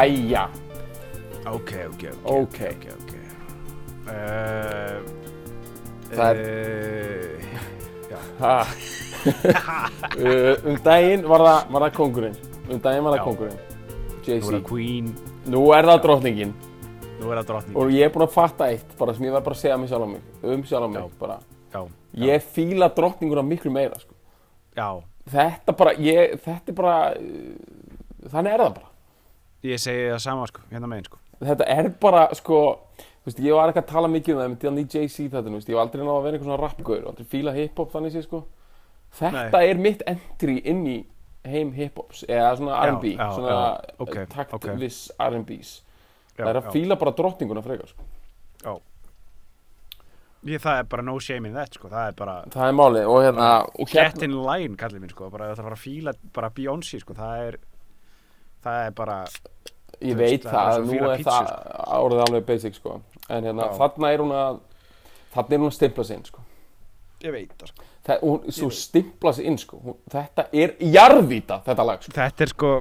Jæja, ok, ok, ok, Ok. ok, ok. Uh, Það er... uh, um daginn var það, var það kongurinn, um daginn var það Já. kongurinn, Nú er Jay-Z. það Queen, Nú er það drottningin nú er það drottning. og ég er búinn að fatta eitt, bara sem ég verð bara að segja mig sjálf á mig, um sjálf á mig, Já. bara. Já, Ég fíla drottninguna miklu meira, sko. já, Þetta bara, ég, þetta er bara, þannig er það bara. Ég segi það sama, sko, hérna megin, sko. Þetta er bara, sko, þú veist, ég var ekki að tala mikið um það, með þannig Jay-Z þetta, þú veist, ég var aldrei náða að vera eitthvað svona rappgauður, aldrei fíla hip-hop þannig sé, sko. Þetta er mitt entry inn í heim hip-hops, eða svona R&B, svona okay, ok. taktviss R&Bs. Já, Það er að já, fíla bara drottninguna frekar, sko. Já. Ég, það er bara no shame in that, sko, það er bara... Það er málið, og hérna, og Get in line, kallið minn, sko, bara það þarf að að fíla bara Beyoncé, sko, það er... Það er bara... ég þú veit það það, nú er það árið alveg basic, sko. En hérna, Já. þarna er hún að, þarna er hún að stimpla sig inn, sko. Ég veit það, sko. Það, hún, svo stimpla sig inn, sko. Hún, þetta er jarðvíta, þetta lag, sko. Þetta er sko...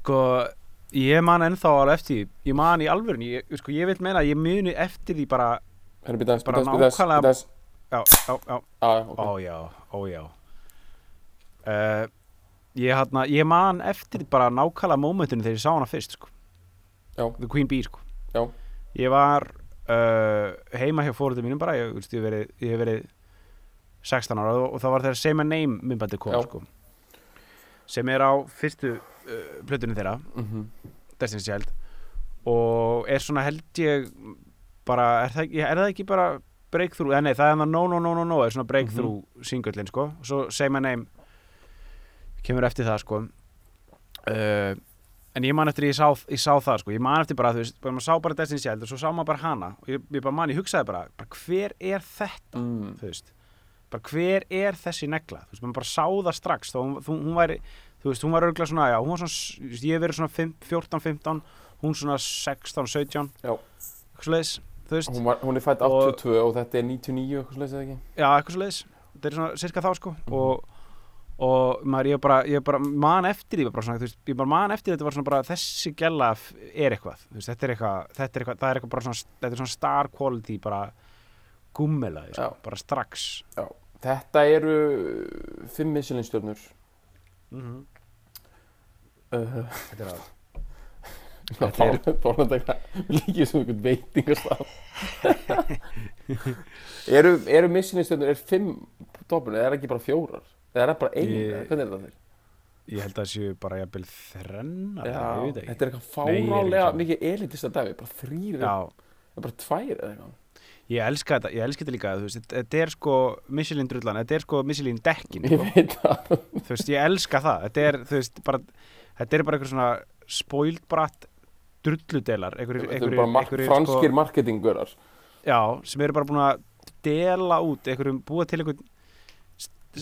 Sko, ég man ennþá alveg eftir því, ég man í alvörun, ég, sko, ég vil meina að ég muni eftir því bara... Herri, býta þess, Bara býta þess, býta nákvæmlega- þess, Já, já, já, Já, ok. Ó já, ó já uh, ég, hana, ég man eftir bara nákvæmlega mómentinu þegar ég sá hana fyrst sko. The Queen Bee sko. Ég var uh, heima hjá fórhundum mínum bara ég, hef verið, verið 16 ára og, og það var þegar Say My Name myndbandi kom sko. sem er á fyrstu uh, plötunum þeirra Mhm. Destiny's Child og er svona held ég bara, er það, er það ekki bara breakthrough, eða nei, það er það no no no no no er svona breakthrough mm singullin sko og svo Say My Name kemur eftir það sko. Uh, en ég man eftir ég sá, ég sá það sko, ég man eftir bara þú veist, bara maður sá bara Destiny's Child og svo sá maður bara hana. Og ég, ég bara man, ég hugsaði bara, bara hver er þetta Mm. þú veist? Bara hver er þessi negla? Þú veist, maður bara sá það strax. Þá hún, hún væri, þú veist, hún var örgulega svona já, hún var svona, veist, ég hef verið svona 5, 14, 15 hún svona 16, 17 Já. eitthvað svo leiðis, þú veist. Hún, var, hún er fætt Og- 82 og þetta er 99 eitthvað slags eða ekki? já, eitthvað svo leiðis, þetta er svona cirka þá sko. Og, og maður, ég bara, ég bara man eftir því bara veist, ég bara man eftir þetta var svona bara þessi gæla er eitthvað, veist, þetta er eitthvað, þetta er eitthvað, það er eitthvað bara svona, þetta er svona star quality bara gummelaði, sko, bara strax Já. Þetta eru fimm Michelin stjörnur. mm Uh, þetta er að Þetta er þetta líkið sem einhvern veitingastaf. eru, eru Michelin stjörnur, er fimm toppinu, eða er ekki bara fjórar? Eða er það bara einu? Ég-. Hvernig er það þeir? Ég held að það séu bara jafnvel þrennar, ég veit ekki. þetta er eitthvað fárálega mikið elitista dæmi, bara þrýr, Já, eða bara tvær eða eitthvað. ég elska þetta, ég elska þetta líka, þú veist, þetta- er sko Michelin drullan, þetta er sko Michelin dekkin, Ég sko. veit það. þú veist, ég elska það, þetta er, þú veist, bara, þetta er bara eitthvað svona spoiled bratt drulludelar, Þetta eru bara mar einhverjir, franskir marketingurar. já, sem eru bara búin að dela út, einhverjum búa til st-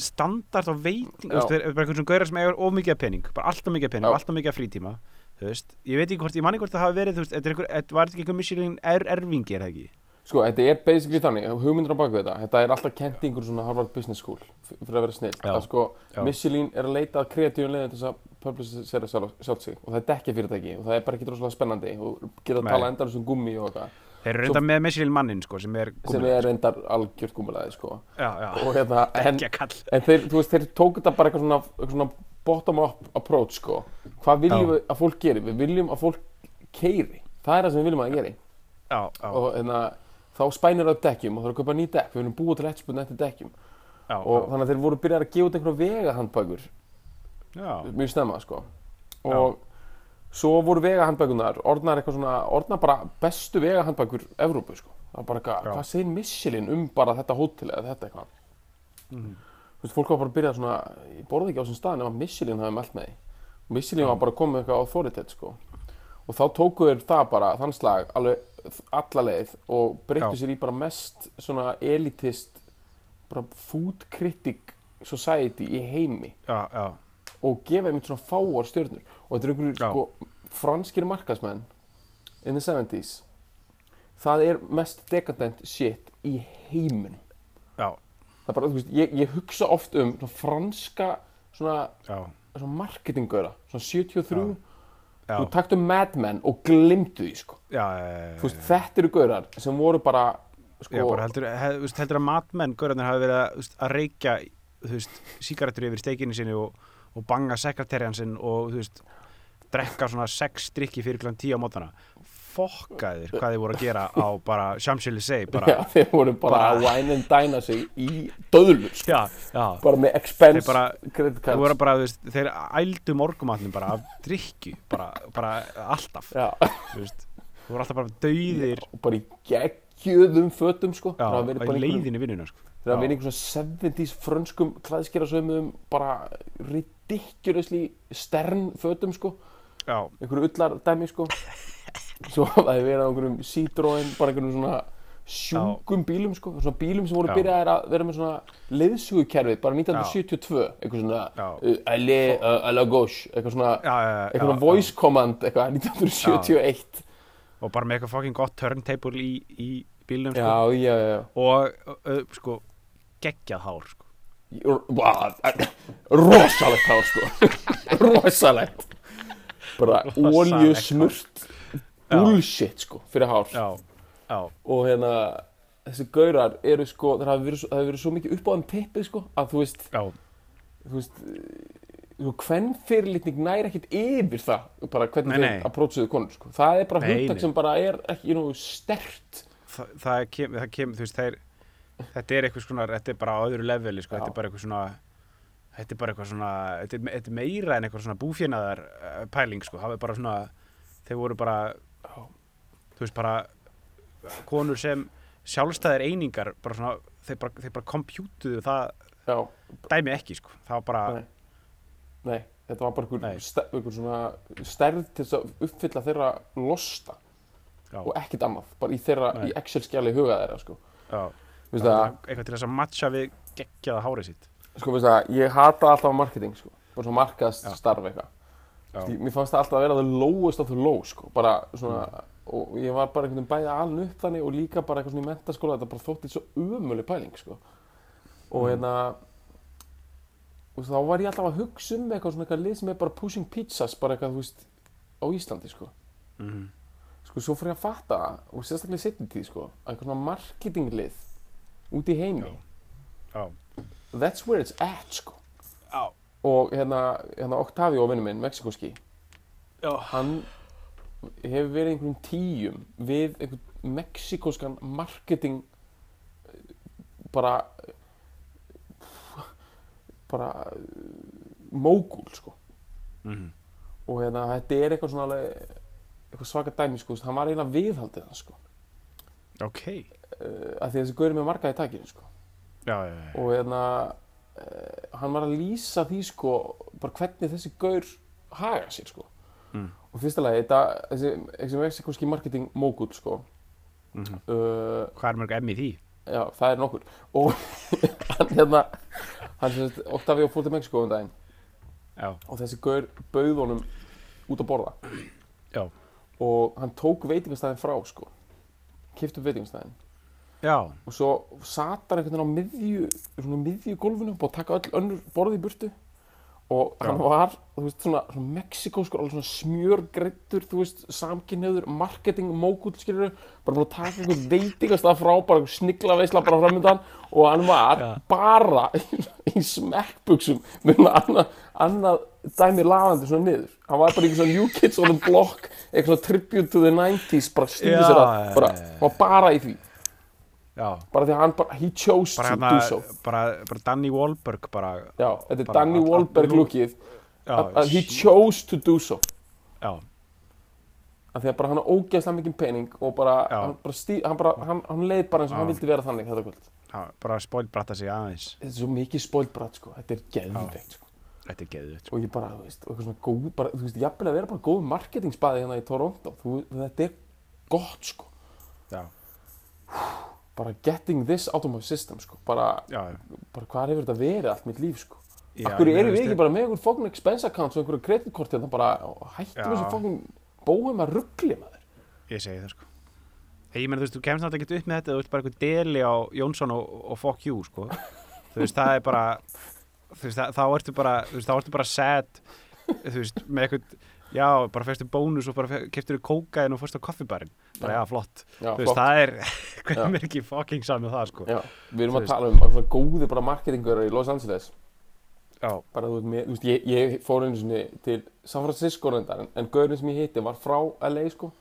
standard á veiting, þeir eru bara einhvern sem gaurar sem eigur of mikið pening, bara alltaf mikið pening, Já. alltaf mikið frítíma, veist, ég veit ekki hvort, ég manni hvort það hafi verið, veist, þetta er einhver, þetta var ekki einhver Michelin er, erfingi, er það ekki? Sko, þetta er basically þannig, hugmyndur á baku þetta, þetta er alltaf kent í einhver svona Harvard Business School fyrir að vera snill. Að sko. Michelin er að leita að kreatífum leiðin til þess að publicera sjálf, sig og það er dekkja fyrirtæki og það er bara ekki droslega spennandi og geta að tala endalins um gummi og eitthvað Þeir eru reynda með Michelin mannin, sko, sem er sem er reyndar algjört gummilaði, sko. Já, já, hérna, en, ekki að kall. en þeir, þú veist, þeir tók þetta bara eitthvað svona, eitthvað svona bottom-up approach, sko. Hvað viljum Já. við að fólk geri? Við viljum að fólk keiri. Það er það sem við viljum að geri. Já, já, Og hérna, þá spænir það upp dekkjum og það er að kaupa ný dekk. Við viljum búa til eftirspunni eftir dekkjum. já, og þannig að þeir voru byrjað að gefa út einhverja vegahandbækur já, mjög snemma sko og svo voru vegahandbækunar orðnar eitthvað svona, orðnar bara bestu vegahandbækur Evrópu sko. Það var bara eitthvað, hvað segir Michelin um bara þetta hótel eða þetta eitthvað? Mhm. þú veist, fólk var bara að byrja svona ég borði ekki á þessum stað nema Michelin hafi mælt með því. Missilín var bara komið eitthvað authority sko. og þá tóku þeir það bara þann slag alveg alla leið og breyttu sér í bara mest svona elitist bara food critic society í heimi. Já, já, og gefa einmitt svona fáar stjörnur. Og þetta er einhverju Já. sko franskir markasmenn in the 70s það er mest dekadent shit í heiminum. Já, það er bara, þú veist, ég, ég hugsa oft um svona franska svona, já, svona marketingaura svona 73 já, þú taktu Mad Men og glimtu því sko. já, já, þú veist, þetta eru gaurar sem voru bara sko, Já, bara heldur, hef, heldur að matmenn gaurarnir hafi verið að, að reykja sígarettur yfir steikinu sinni og, og banga sekreterjan sinn og þú veist, drekka svona sex drikki fyrir klant tíu á mótana fokkaðir hvað þið voru að gera á bara Champs-Élysées þeir voru bara að wine and dine sig í döðlu sko. já, já, bara með expense Þeir bara- þeir bara, veist, þeir ældu morgumatnum bara af drikki, bara, bara alltaf, þú veist þú voru alltaf bara dauðir. Og bara í geggjöðum fötum sko. já, bara einhverjum- leiðinu vinnuna, sko hafa Já. verið einhverjum svona 70s frönskum klæðskerarsömmum bara ridiculously stern fötum sko. já, einhverju ullar dæmi sko. svo hafa þeir verið á einhverjum Citroen bara einhverjum svona sjúkum bílum sko. svona bílum sem voru Já. byrjaðir að vera með svona leiðsugukerfið bara 1972 eitthvað svona uh, allez uh, à la gauche eitthvað svona já, já, já, eitthvað já, voice command eitthvað 1971 og bara með eitthvað fucking gott turntable í, í bílnum, sko já, já, já, já. og uh, sko geggjað hár sko. Rosalegt hár sko. Rosalegt. Bara olju smurt bullshit sko fyrir hár. Já, já, og hérna þessi gaurar eru sko það hafi verið, það verið svo mikið upp á þeim tippið sko að þú veist já, þú veist þú hvern fyrirlitning næri ekkit yfir það bara hvernig Nei, nei. approachuðu konur sko. Það er bara nei. sem bara er ekki nú stert Þa, það kem, það kem, þú veist, þeir þetta er eitthvað svona, þetta er bara á öðru leveli sko, þetta er bara eitthvað svona þetta er bara eitthvað svona, þetta er, þetta er meira en eitthvað svona búfjanaðar uh, pæling sko, það er bara svona, þeir voru bara þú veist, bara konur sem sjálfstæðir einingar bara svona, þeir bara, bara kompjútuðu það já, dæmi ekki sko, það var bara Nei. nei, þetta var bara einhver, ster, einhver svona stærð til þess að uppfylla þeirra losta já, og ekkit annað, bara í þeirra, Nei. í Excel-skjali huga þeirra sko. Já, eitthvað til þess að matcha við geggjaða hárið sitt. Sko það, ég hata alltaf marketing sko, bara svona markaðst Já. starf eitthvað. Mér fannst það alltaf að vera það lowest of the low sko, bara svona Mm. og ég var bara einhvern veginn bæði aln upp þannig og líka bara eitthvað svona í mentaskóla þetta bara þótti svo umölu pæling sko. Og Mm. hérna og þá var ég alltaf að hugsa um eitthvað svona eitthvað lið sem er bara pushing pizzas bara eitthvað, þú veist, á Íslandi sko. Mhm, sko, svo fyrir ég að fatta og sérstaklega í setni tíð sko að eitthvað svona marketinglið út í heimi. Já, that's where it's at sko. Já, og hérna, hérna Octavio vinnu minn, Mexikoski já, hann hefur verið í einhverjum tíum við einhvern mexikoskan marketing bara bara mógul sko. Mhm, og hérna þetta er eitthvað svona alveg eitthvað svaka dæmi sko, hann var eiginlega viðhaldið það sko. Ok að því þessi gauri með marga í takinu sko. Já, já, já, og hérna uh, hann var að lýsa því sko bara hvernig þessi gaur haga sér sko. Mm. og þetta þessi, þessi mexikoski marketing mógul sko. Mhm. uh, hvað er mörg í því? já það er nokkur. Og hann hérna hann sem sagt Octavio fór til Mexiko um daginn. Já, og þessi gaur bauð honum út að borða. Já, og hann tók veitingastæðin frá sko. Kifti upp veitingastæðin já, og svo sat hann einhvern veginn á miðju svona miðju gólfinu búið að taka öll önnur borði í burtu og hann Já. var, þú veist, svona, svona mexikóskur, alveg svona smjörgreittur, þú veist, samkynniður, marketing, mógull, skilur bara búin að taka einhvern veitingastað frá, bara einhver snigla veisla bara framöndan og hann var Já. bara í smekkbuxum með annað, annað dæmi lafandi svona niður. Hann var bara í svona New Kids on the Block, eitthvað tribute to the 90s, bara sér að, bara, hann var bara í því já. Bara því að hann bara, he chose bara to hérna, do so. bara, bara Danny Wahlberg bara, já, þetta er Danny Wahlberg lukkið að he chose to do so. Já, að því að bara hann er ógeðslega mikið pening og bara, Já. hann, bara stí, hann, bara hann, hann leið bara eins og hann vildi vera þannig þetta kvöld. Já, bara spóilbratta sig aðeins. Þetta er svo mikið spoilbrat sko, þetta er geðveikt sko. Þetta er geðið og ég bara, þú veist, og eitthvað svona góð bara, þú veist, jafnvel að vera bara góð marketingsbaði hérna í Toronto, þú, þetta er gott, sko, Já, bara getting this out of my system, sko, bara, bara hvað hefur þetta verið allt mitt líf, sko? Akkur erum við ekki bara með einhver fokkin expense account og einhverju kreditkorti hérna bara hættum Já. þessu fokkin bóum að ruggli maður? Ég segi það sko. Ég meina þú veist, þú kemst náttúrulega ekki upp með þetta þú vilt bara eitthvað deli á Jónsson og, og fuck you sko. Þú veist, það er bara þú veist, það, þá ertu bara þú veist, þá ertu bara sad þú veist, með eitthvað já, bara fyrstu bónus og bara keftur þú kókaðin og fórst á koffibarinn. Bara já, flott, Já, þú veist, flott. það er hvernig er ekki fucking saman það sko. Já, við erum að veist. tala um svona góði bara marketingur í Los Angeles. Já, bara þú veist, með, þú veist ég, ég fór einu sinni til San Francisco reyndar en, en gaurinn sem ég hitti var frá LA sko.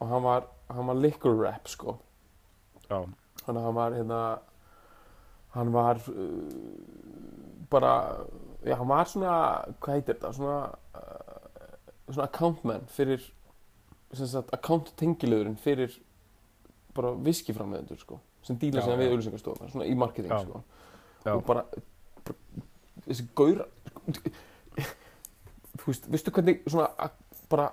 Og hann var, hann var liquor rep sko. Já, þannig að hann var hérna hann var uh, bara já, hann var svona, hvað heitir þetta svona uh, svona accountman fyrir sem sagt, account tengiliðurinn fyrir bara viskiframleðendur sko sem díla sem við já. auðlýsingastofna svona í marketing Já. sko Já. og bara, bara þessi gaur þú veist, veistu hvernig svona bara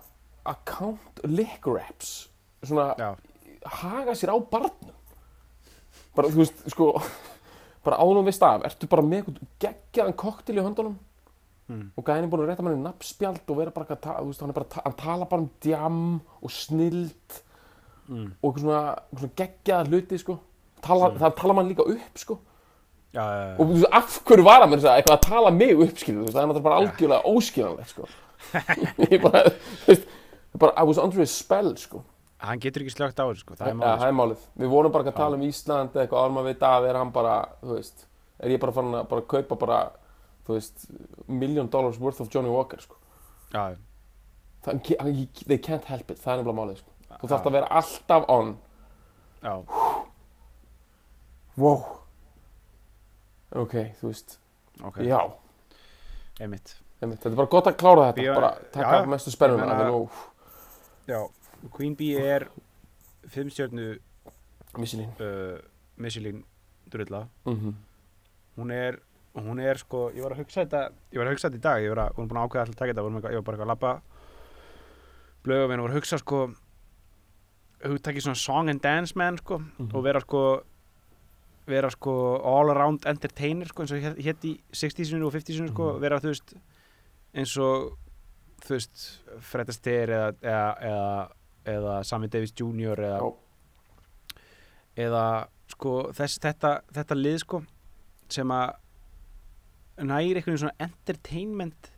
account lick reps svona já, haga sér á barnum bara þú veist sko bara ánum við staf, ertu bara með einhvern geggjaðan koktel í höndunum Mm. og gæðin er búin að rétta manni nafnspjald og vera bara að ta- þú veist, hann, er bara, að ta- hann tala bara um djam og snild mm. og eitthvað svona, svona geggjaða hluti sko tala, það tala mann líka upp sko já, já, já. og þú veist, af hverju var hann með þess að eitthvað að tala mig upp skilur, þú veist, það er náttúrulega bara algjörlega óskiljanlegt sko ég bara, þú veist bara, I was under a spell sko Hann getur ekki slögt á þessu sko, það er Ja, málið það er málið. Við vorum bara að tala um Ísland eða eitthvað er þú veist, er million dollars worth of Johnny Walker, sko. Já, Það, hann- they can't help it, það er nefnilega málið, sko. Þú Já. þarfst að vera alltaf on. já, Wow. Ok, þú veist, ok, já. einmitt Einmitt, þetta er bara gott að klára þetta, bara taka já, já. mestu spennuna. Ég meina- Meina... Nú, Já, Queen Bee er fimmstjörnu Michelin. uh, Michelin drulla Mm hún er, hún er sko ég var að hugsa þetta, ég var að hugsa þetta í dag ég var að, hún er búin að ákveða alltaf að taka þetta ég var bara eitthvað að labba blöðum og var að hugsa sko hugtaki svona song and dance man sko Mhm. og vera sko vera sko all around entertainer sko eins og hét- hét í 60-sinu og 50-sinu sko Mhm. vera þú veist eins og þú veist Fred Astaire eða, eða, eða, eða Sammy Davis Jr. eða Já. eða sko þess, þetta, þetta lið sko sem að næri veginn svona entertainment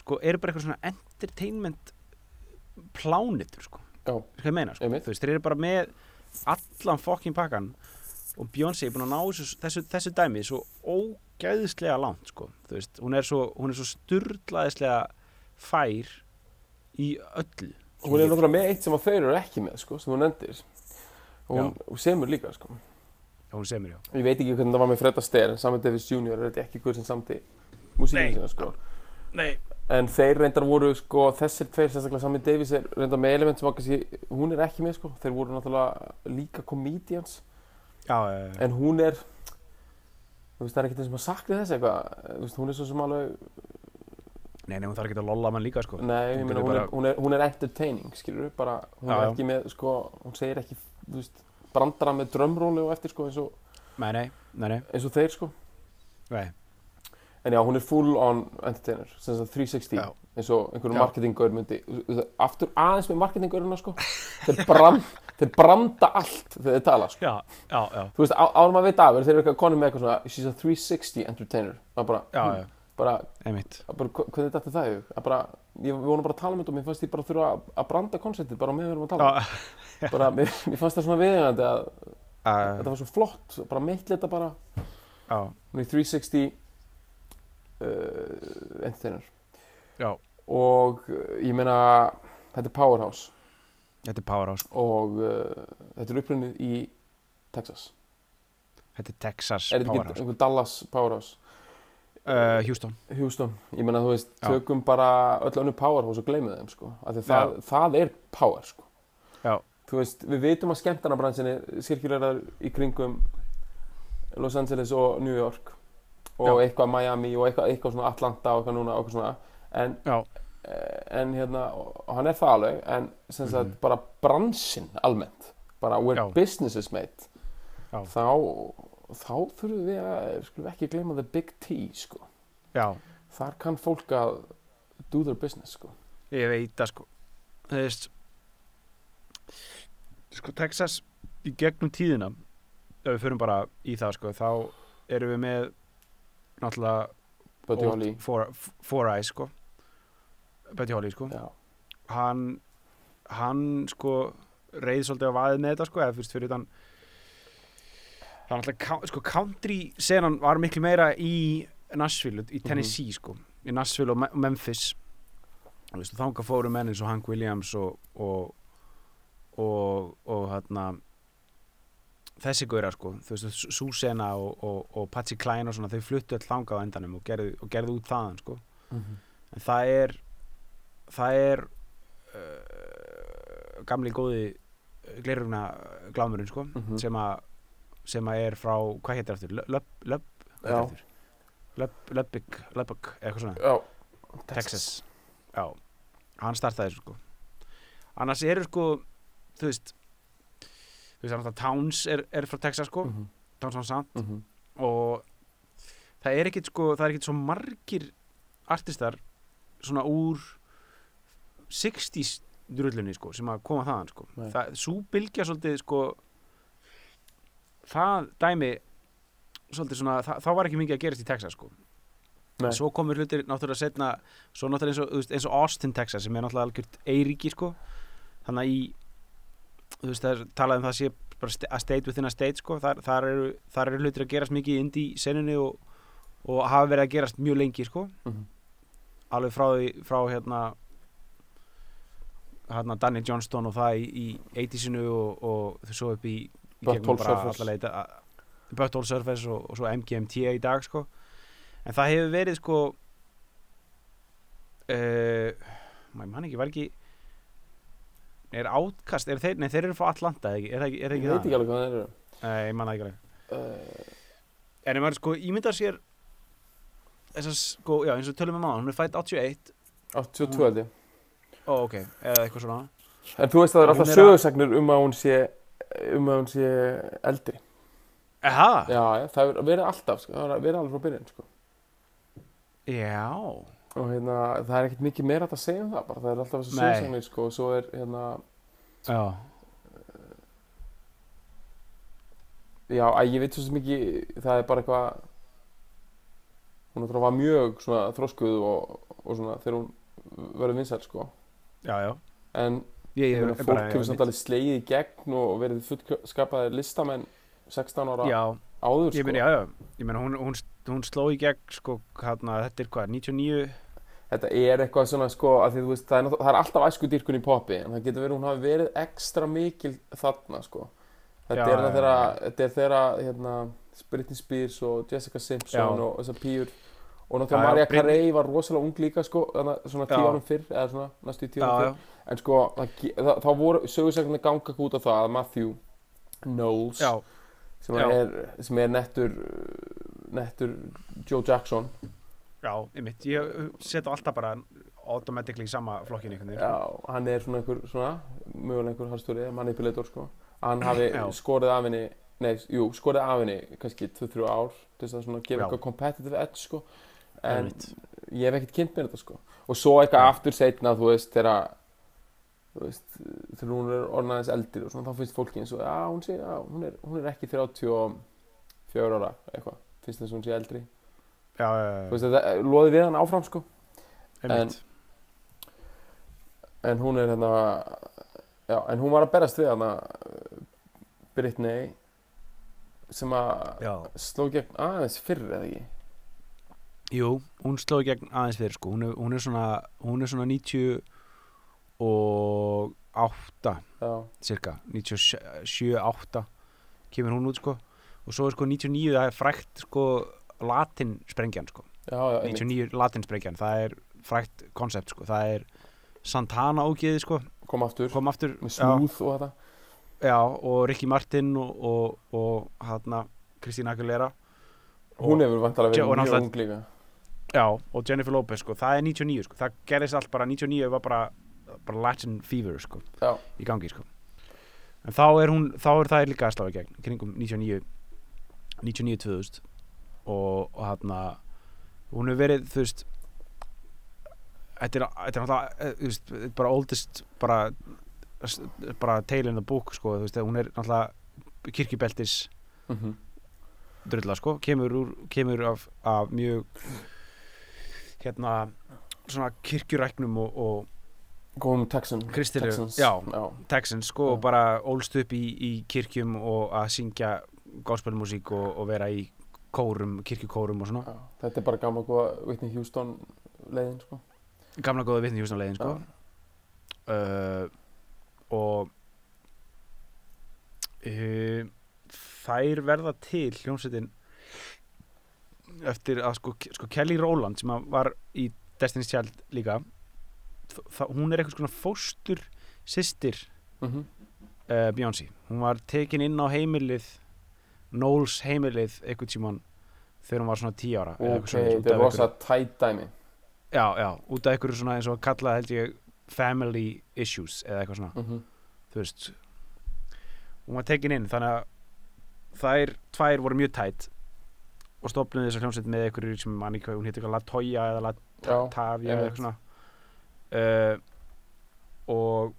sko eru bara eitthvað svona entertainment plánitur sko. Hvað ég meina sko. Þú veist þeir eru bara með allan fokkin pakkan og Beyoncé er búin að ná þessu, þessu, þessu dæmi svo ógæðislega langt sko. Þú veist hún er svo, svo sturlaðislega fær í öllu. Hún er náttúrulega með eitt sem að þeir eru ekki með, sko, sem hún endir. Og hún semur líka, sko. Hún semur já Ég veit ekki hvernig það var með Fred Astaire, en Sammy Davis Jr. er þetta ekki guð sem samti músíkina Nei. sína, sko. nei En þeir reyndar voru, sko, þessir tveir, sérstaklega Sammy Davis er reyndar með element sem okkar sé, hún er ekki með, sko. Þeir voru náttúrulega líka comedians, já, já, já. en hún er, þú veist, það er ekkert eins og maður sakna þess eitthvað. Þú veist, hún er svo sem alveg, nei, nei, hún þarf ekki að lolla mann líka sko nei, ég Hún hún, er, bara- hún, er, hún er entertaining, skilur bara, hún Já, er já. ekki með, sko, hún segir ekki, þú veist, brandara með drömróli og eftir, sko, eins og, nei, nei, nei, nei, eins og þeir, sko. nei. En já, hún er full on entertainer, sem sagt 360, Já. eins og einhverjum Já. marketingaur myndi, aftur aðeins með marketingaurina, sko, þeir, brand, þeir branda allt þegar þeir tala, sko. já, já, já, Þú veist, áður maður veit af, þeir eru eitthvað konum með eitthvað svona, she's a 360 entertainer, er bara, já, já, bara, bara, hvernig þetta það? Það bara, ég, við vonum bara að tala um þetta og mér fannst ég bara þurfa að, að branda konceptið bara meðan við erum að tala. já, Bara, mér, mér fannst það svona viðeigandi að uh, þetta var svo flott, bara meitt þetta bara, hún er 360 uh, entertainer. já, og ég meina þetta er Powerhouse. Þetta er Powerhouse. Og uh, þetta er upprunnið í Texas. Þetta er Texas er þetta ekki Powerhouse. einhver Dallas Powerhouse uh, Houston Houston, ég meina þú veist Já. tökum bara öll önnu Powerhouse og gleymið þeim sko, það, það er power sko Já. þú veist, við vitum að skemmtarnabransinni sirkulerar í kringum Los Angeles og New York og Já. eitthvað Miami og eitthvað, eitthvað svona Atlanta og eitthvað núna og eitthvað svona en, eh, en hérna hann er það alveg en sem sagt Mhm. bara bransinn almennt bara where Já. business is made Já. Þá þá þurfum við að skulum ekki gleyma the big T sko. Já, þar kann fólk að do their business sko. Ég veit það sko. Þú veist sko Texas í gegnum tíðina ef við förum bara í það sko þá erum við með náttúrulega Four, Four Eyes sko. Buddy Holly sko. Já, hann hann sko reið svolítið á vaðið með þetta sko eða fyrst fyrir utan það er náttúrulega sko country senan var miklu meira í Nashville, í Tennessee sko. Í Nashville og Me- Memphis. Veist, þanga fóru menn eins og Hank Williams og og og, og hérna þessi gauðra sko, þú veist, Susena og, og, og Patsy Cline og svona, þau fluttu all þangað á endanum og gerðu, og gerðu út þaðan sko. En það er það er uh, gamli góði glerurna glámurinn sko Mhm. sem að sem að er frá, hvað heitir aftur? Löp, löp, hvað heitir aftur? Löp, löpik, löpik, eitthvað svona. Já. Texas, já. Hann startaði þessu sko. Annars eru sko, þú veist þú veist, þannig að Towns er, er frá Texas sko, Mhm, Towns Van Sant mhm. og það er ekkit sko, það er ekkit svo margir artistar svona úr 60s drullunni sko, sem að koma þaðan sko. Nei. það, svo bylgja svolítið sko það dæmi svona, það, þá var ekki mikið að gerast í Texas sko Nei. svo komur hlutir náttúrulega setna svo náttúrulega eins og, eins og Austin, Texas sem er náttúrulega algjört eiríki sko þannig að í þú veist það er talað um það sé bara st- a state within a state sko þar, þar, eru, þar eru hlutir að gerast mikið í indie senunni og, og hafa verið að gerast mjög lengi sko Mhm. alveg frá, frá hérna hérna Danny Johnston og það í, í 80sinu og, og svo upp í Butthole að- Butthole Surface og, og svo MGMT í dag sko. En það hefur verið sko uh, maður mann ekki, var ekki er átkast, er þeir, nei þeir eru frá Atlanta ekki, er það ekki, er það ég ekki veit það? ekki alveg hvað það eru. Nei, ég manna ekki alveg. Uh, En ef maður sko ímyndar sér þessar sko, já eins og tölum við mánu, hún er fætt 81 82 held ég. Ó, ok, eða eitthvað svona. En þú veist að það er alltaf að- sögursagnir um að hún sé um að hún sé eldri. Aha, Já, já, það hefur verið alltaf, sko, það hefur verið alveg frá byrjun sko. já. Og hérna, það er ekkert mikið meira að segja um það bara, það er alltaf þessu Nei. sögursagnir sko, og svo er hérna, Já, já, að ég veit svo ekki það er bara eitthvað hún var mjög svona þróskuð og, og svona þegar hún verður vinsæl sko. Já, já. En Ég, ég ég, fólk hefur samt alveg slegið í gegn og verið fullskapaðir listamenn 16 ára Já, áður ég sko. meina, já, já. Ég meina, hún, hún, hún sló í gegn sko, hérna, þetta er hvað, 99 þetta er eitthvað svona sko þú veist, það, er, það er alltaf æsku dýrkun í poppi en það getur verið hún hafi verið ekstra mikil þarna sko. Þetta er þeirra, þetta er þeirra hérna, Britney Spears og Jessica Simpson og þessar pýr og náttúrulega Britney- Carey var rosalega ung líka sko svona tíu árum fyrr eða svona næstu tíu árum fyrr. en sko þá voru sögursæknir ganga út á það að Matthew Knowles sem, er, sem er nettur nettur Joe Jackson. Já, einmitt. Ég setja alltaf bara automatically í sama flokkin einhvern veginn sko. Já, hann er svona einhver svona, mögulega einhver harstjóri, manipulator sko. Hann hafi skorið af henni nei, jú, skorið af henni kannski 2-3 ár til þess að svona gefa eitthvað competitive edge sko en Einmitt. ég hef ekkert kynnt mér þetta sko. Og svo eitthvað aftur setna þú veist þegar þú veist þegar hún er orðnaðis eldri og svona þá finnst fólki eins og já, hún sé, já, hún er, hún er ekki 34 ára eitthvað. Finnst þess að hún sé eldri. Já, já, þú já, veist þetta loði við hann áfram sko. Einmitt. en hún er hérna já, en hún var að berast við hana Britney sem að sló gegn aðeins fyrr eða ekki jú, hún sló í gegn aðeins fyrir sko. Hún er, hún er svona, hún er svona 90 og 8 já, cirka. 97-8 kemur hún út sko. Og svo er sko 99 það er frækt sko latin sprengjan sko. Já, já, einmitt. 99 latin sprengjan. Það er frækt koncept sko. Það er Santana ógeði sko. Kom aftur. Kom aftur með smooth og þetta. Já, og Ricky Martin og, og, og hérna Kristína Aguilera. Hún hefur Já, og verið mjög ung líka Já, og Jennifer Lopez sko, það er 99 sko, það gerðist allt bara 99 var bara, bara Latin fever sko, Já, í gangi sko. En þá er hún, þá er það líka að slá í gegn kringum 99 99-2000 og, og hann hún hefur verið, þú veist þetta er, náttúrulega eh, þú veist, bara oldest bara bara tale in the book sko, þú veist, hún er náttúrulega kirkjubeltis mhm. drulla sko, kemur, úr, kemur af, af mjög hérna svona kirkjuræknum og, og Góðum Texan Texans já. já. Texans sko og bara ólst upp í, í kirkjum og að syngja gospelmusík og, og vera í kórum, kirkjukórum og svona Já. Þetta er bara gamla góða Whitney Houston leiðin sko gamla góða vitni hjúsnalegin sko uh, og uh, þær verða til hljómsveitin eftir að sko, sko Kelly Rowland sem var í Destiny's Child líka þ- hún er eitthvað svona fóstur systir mm uh, Beyoncé. Hún var tekin inn á heimilið Knowles heimilið eitthvað tímann þegar hún var svona 10 ára Ok, eitthvað þetta er rosa tætt dæmi. Já, já, út af einhverju svona eins og að kalla held ég family issues eða eitthvað svona, mm þú veist hún var tekin inn þannig að þær tvær voru mjög tætt og stofnuði þessar hljómsveit með einhverju sem manni hvað, hún hétt eitthvað Latoya eða Já, Latavia eða eitthvað svona uh, og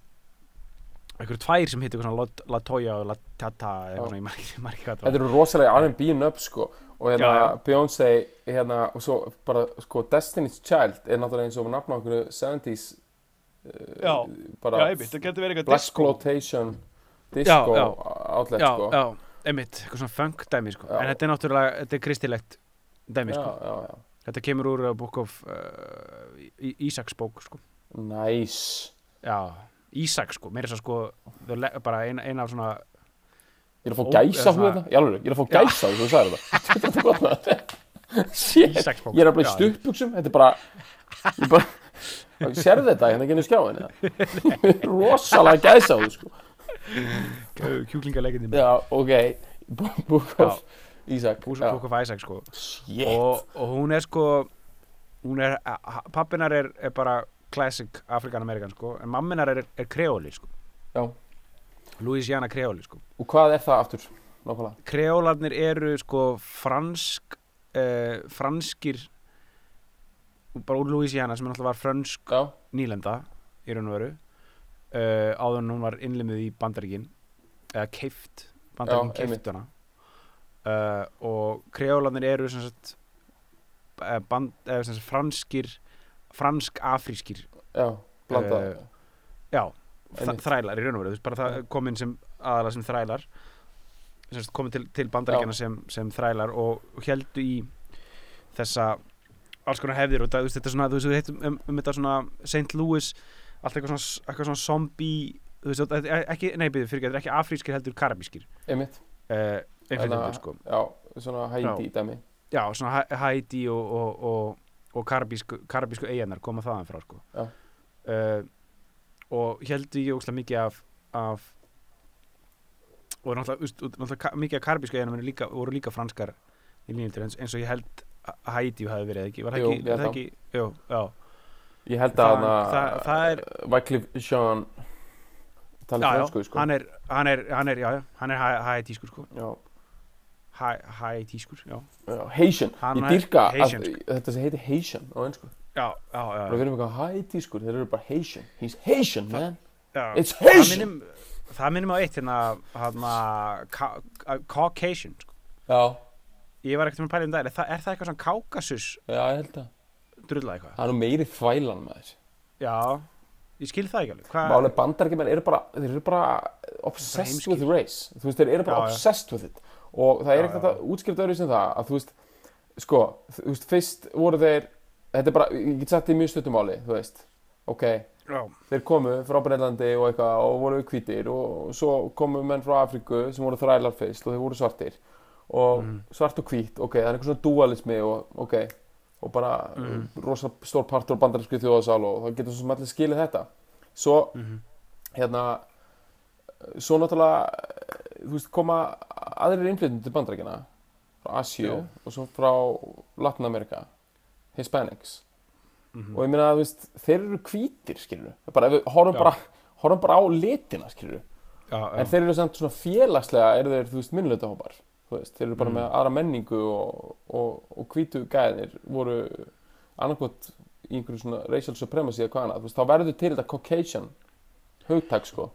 einhverju tvær sem hétt eitthvað svona Lat- Latoya og Latata eða Já. eitthvað svona, ég margir, margir hvað Þetta eru rosalega R&B nöfn sko og hérna Já, já. Beyoncé hérna og svo bara sko Destiny's Child er náttúrulega eins og nafna okkur 70s uh, Já. bara það verið Black Exploitation disco Já, já. outlet já, sko já, einmitt, eitthvað svona funk dæmi sko. En þetta er náttúrulega, þetta er kristilegt dæmi já, sko. já, já. þetta kemur úr uh, Book of uh, Ísaks bók sko. Nice já, Ísak sko, meira þess að sko bara eina ein af svona Ég er að fá gæsa hún þetta, í alveg, ég er að fá gæsa þú sagði þetta Þetta er gott með þetta Ísaks ég er að bli stuttbuxum, þetta er bara Ég bara, sérðu þetta hérna genið skjáin eða? Rosalega gæsa þú sko kjúklingalegindi Já, ok, Book of Ísak Book of Ísak sko. Shit. Og, og hún er sko hún er, pappinar er, er bara classic Afrikan-Amerikan sko en mamminar er, er kreóli sko. Já. Louisiana kreóli sko. Og hvað er það aftur, nákvæmlega? kreólarnir eru sko fransk uh, franskir bara úr Louisiana sem náttúrulega var frönsk Já, nýlenda í raun og veru. Uh, áður en hún var innlimið í bandaríkin eða keift bandaríkin Já, keift hana. Uh, og kreólarnir eru sem sagt eh, band, eða sem sagt franskir fransk-afrískir já, blanda Eh, já, þrælar í raun og veru. Þú veist, bara það komin sem aðalega sem þrælar sem sagt, komin til, til bandaríkjana sem, sem þrælar og, og heldu í þessa alls konar hefðir og það, þú veist, þetta er svona, þú veist, við heitum um, um þetta svona St. Louis allt eitthvað svona, eitthvað svona zombie þú veist, þetta er ekki, nei, byrju, fyrir þetta er ekki afrískir heldur karabískir. Einmitt. Uh, Hérna, einhvern sko. Já, svona Haiti dæmi. Já, svona Haiti og, og, og, og karabísku, karabísku eiginar koma þaðan frá sko. Já. uh, og heldur ég óslega mikið af, af og náttúrulega, náttúrulega mikið af karabísku eiginar líka, voru líka franskar í línundir eins, eins og ég held Haiti hafi verið ekki, var það Jú, ekki, held það ekki jú, já, Ég held Það- að hana það- það er- Wycliffe Jean Já, fransku, sko hann er hann er, hann er, já, já, hann er Haitískur sko, Haitískur já, Haitian Ég er dyrka að þetta sem heitir Haitian á einsku já, já, já, Við erum eitthvað Haitískur, þeir eru bara Haitian He's Haitian, man. It's Haitian það minnum á eitt hérna, hérna Ca- Ca- Caucasian sko. Já, ég var ekkert með að pæla um er það, er það eitthvað svona Kaukasus já, ég held að drulla eitthvað Það er nú meiri þvælan með þess já, ég skil það ekki alveg. Hva, Málega bandarækjumenn eru bara, þeir eru bara obsessed with race. Þú veist, þeir eru bara Já, já. obsessed with it. Og það er Já, ekkert já. að útskipta öðru sem það Að þú veist, sko, þú veist, fyrst voru þeir Þetta er bara, ég get sagt í mjög stuttum máli, þú veist. Ok, já, þeir komu frá Breitlandi og eitthvað og voru hvítir og svo komu menn frá Afríku sem voru þrælar fyrst og þeir voru svartir. Og Mhm. svart og hvít, ok, það er eitthvað svona dualismi og ok, og bara Mhm. rosa stór partur á bandarísku þjóðasál og það getur svo sem allir skilið þetta svo, mhm, hérna svo náttúrulega þú veist, koma aðrir innflytjum til bandaríkjana frá Asíu Já. og svo frá Latin America Hispanics Mhm. og ég meina að þú veist, þeir eru hvítir skilur bara, ef við horfum Já. bara, horfum bara á litina skilur já, já, en þeir eru samt svona félagslega eru þeir, þú veist, minnlutahópar þú veist, þeir eru bara Mm. með aðra menningu og, hvítu gæðir voru annarkot í einhverju svona racial supremacy eða hvað annað, þá verður til þetta Caucasian hugtak sko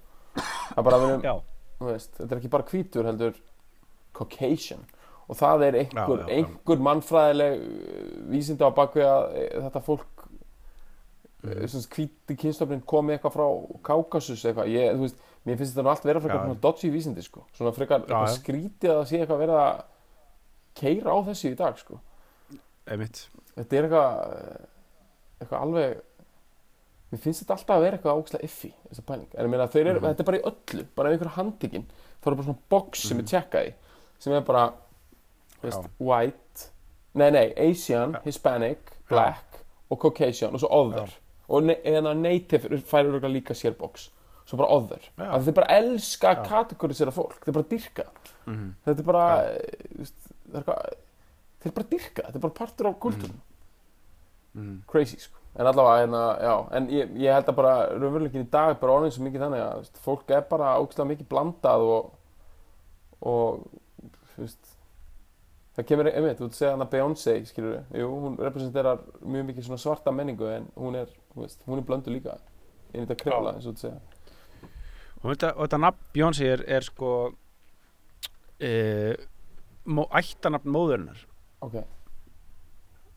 þú veist, þetta er ekki bara hvítur heldur Caucasian og það er einhver, Já, já, já. einhver mannfræðileg uh, vísindi á bakvið að eh, þetta fólk. Hvíti kynstofnin komi eitthvað frá Kaukasus eitthvað, ég, þú veist, mér finnst þetta nú allt vera frekar svona dodgy vísindi sko. Svona frekar eitthvað já. skrítið að sé eitthvað verið að keira á þessu í dag sko. Einmitt. Þetta er eitthvað eh, eitthvað alveg mér finnst þetta alltaf að vera eitthvað ógæslega iffi þessa pæling, en ég meina þeir eru, Mhm. þetta er bara í öllu bara ef einhver handtekinn, þá er bara svona box sem er tjekkað í, sem er bara veist, white nei nei, Asian. Hispanic black og Caucasian og svo other, og ne eða native færir örugglega líka sér box svo bara other, Já. að þeir bara elska Já. kategorisera fólk, þeir bara dyrka. Mhm. þetta er bara eitthvað þeir bara dyrka, þetta er bara partur af kultúrnum Mhm. crazy sko. En allavega hérna, já, en ég, ég held að bara raunveruleikin í dag er bara orðin svo mikið þannig að veist, fólk er bara ógæslega mikið blandað og og þú veist það kemur, einmitt, þú veist segja hana Beyoncé skilur við, jú, hún representerar mjög mikið svona svarta menningu en hún er, þú veist, hún er blöndu líka. Inn í þetta krjála, eins og þú segja. Og þetta, og þetta nafn Bjónsi er, er sko e, mó, ættanafn móðurinnar. Ok,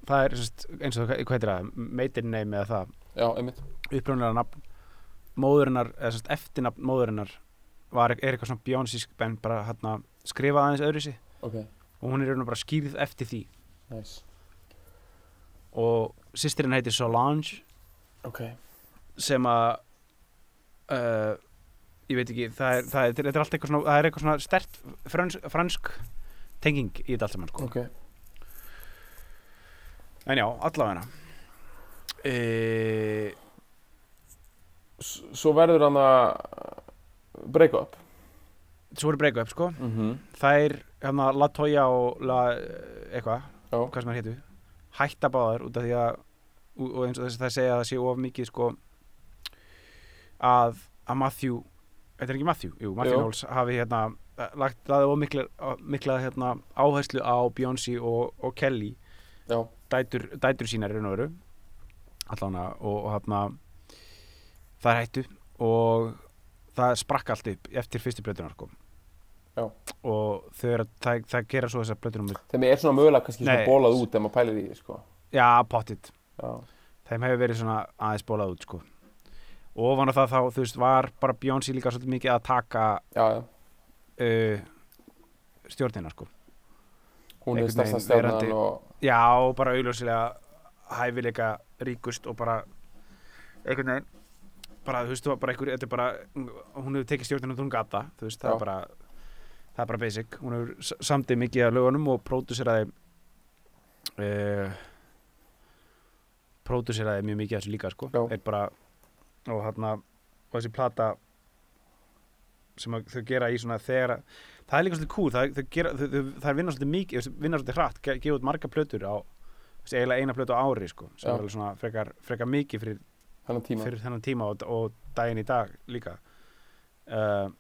það er sest, eins og hvað heitir það meitin name eða það? Já, einmitt. Upprjónlega nafn móðurinnar eða sest, eftirnafn móðurinnar var, er eitthvað svona Bjónsísk en bara hérna skrifað aðeins öðru sig ok, og hún er raun og bara skýrð eftir því. Nice. Og sýstirinn heitir Solange. Ok, sem að uh, ég veit ekki það er, það er, þetta er allt eitthvað svona það er eitthvað svona stert fransk, fransk tenging í þetta allt saman sko. ok. En já, allavega. E, svo verður hann að break up. Svo er breyku upp sko. Mm -hmm. þær, hérna, Latoya og La, eitthvað, hvað sem það hétu hætta báðar út af því að og eins og þess að það segja að það sé of mikið sko að, að Matthew þetta er ekki Matthew, jú, Matthew. Knowles hafi hérna lagt það of mikla, mikla hérna, áherslu á Beyoncé og, og Kelly já, dætur, dætur sínar raun og veru allána og, hérna það er hættu og það sprakk allt upp eftir fyrstu blötunar sko. Já. og að það, það gera svo þessar blötunum þeim er svona mögulega kannski svona Nei. bólað út ef maður pælir í því, sko já, pottit, þeim hefur verið svona aðeins bólað út sko. og ofan á það þá, þú veist, var bara Beyoncé líka svolítið mikið að taka já, já uh, stjórnina sko. hún er stærsta verandi- og já, og bara augljósilega hæfileika ríkust og bara einhvern veginn bara, þú veist, bara einhver, þetta er bara hún hefur tekið stjórnina og hún gata þú veist, það er bara það er bara basic, hún s- samtið mikið af lögunum og próduseraði uh, próduseraði mjög mikið af þessu líka sko, er bara og hérna, og þessi plata sem að þau gera í svona þegar að það er líka svolítið cool, það, gera, þau, þau, það er vinna svolítið mikið, vinna svolítið hratt, ge- gefa út marga plötur á eiginlega eina plötu á ári sko, sem Já. er svona frekar, frekar mikið fyrir, hennar tíma. fyrir þennan tíma og, og daginn í dag líka. Uh,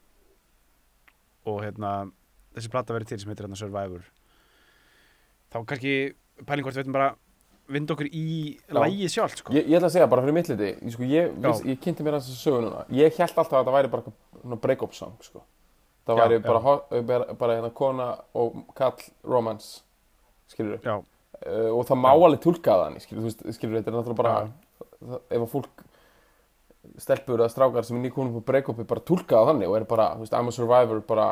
og hérna þessi plata verið til sem heitir hérna Survivor þá kannski pæling hvort við veitum bara vind okkur í Já. lægið sjálft sko. Ég, ég ætla að segja bara fyrir mitt liti, sko, ég, viss, ég kynnti mér þess að sögu núna Ég held alltaf að það væri bara break-up song sko. Það Já, væri já. bara, ho- bara, bara hérna kona og kall romance skilur já, uh, og það má alveg túlka það skilur, skilur þetta er náttúrulega bara það, ef að fólk stelpur eða strákar sem er nýkonum på break-upi bara túlka það þannig og er bara, þú veist, I'm a survivor bara,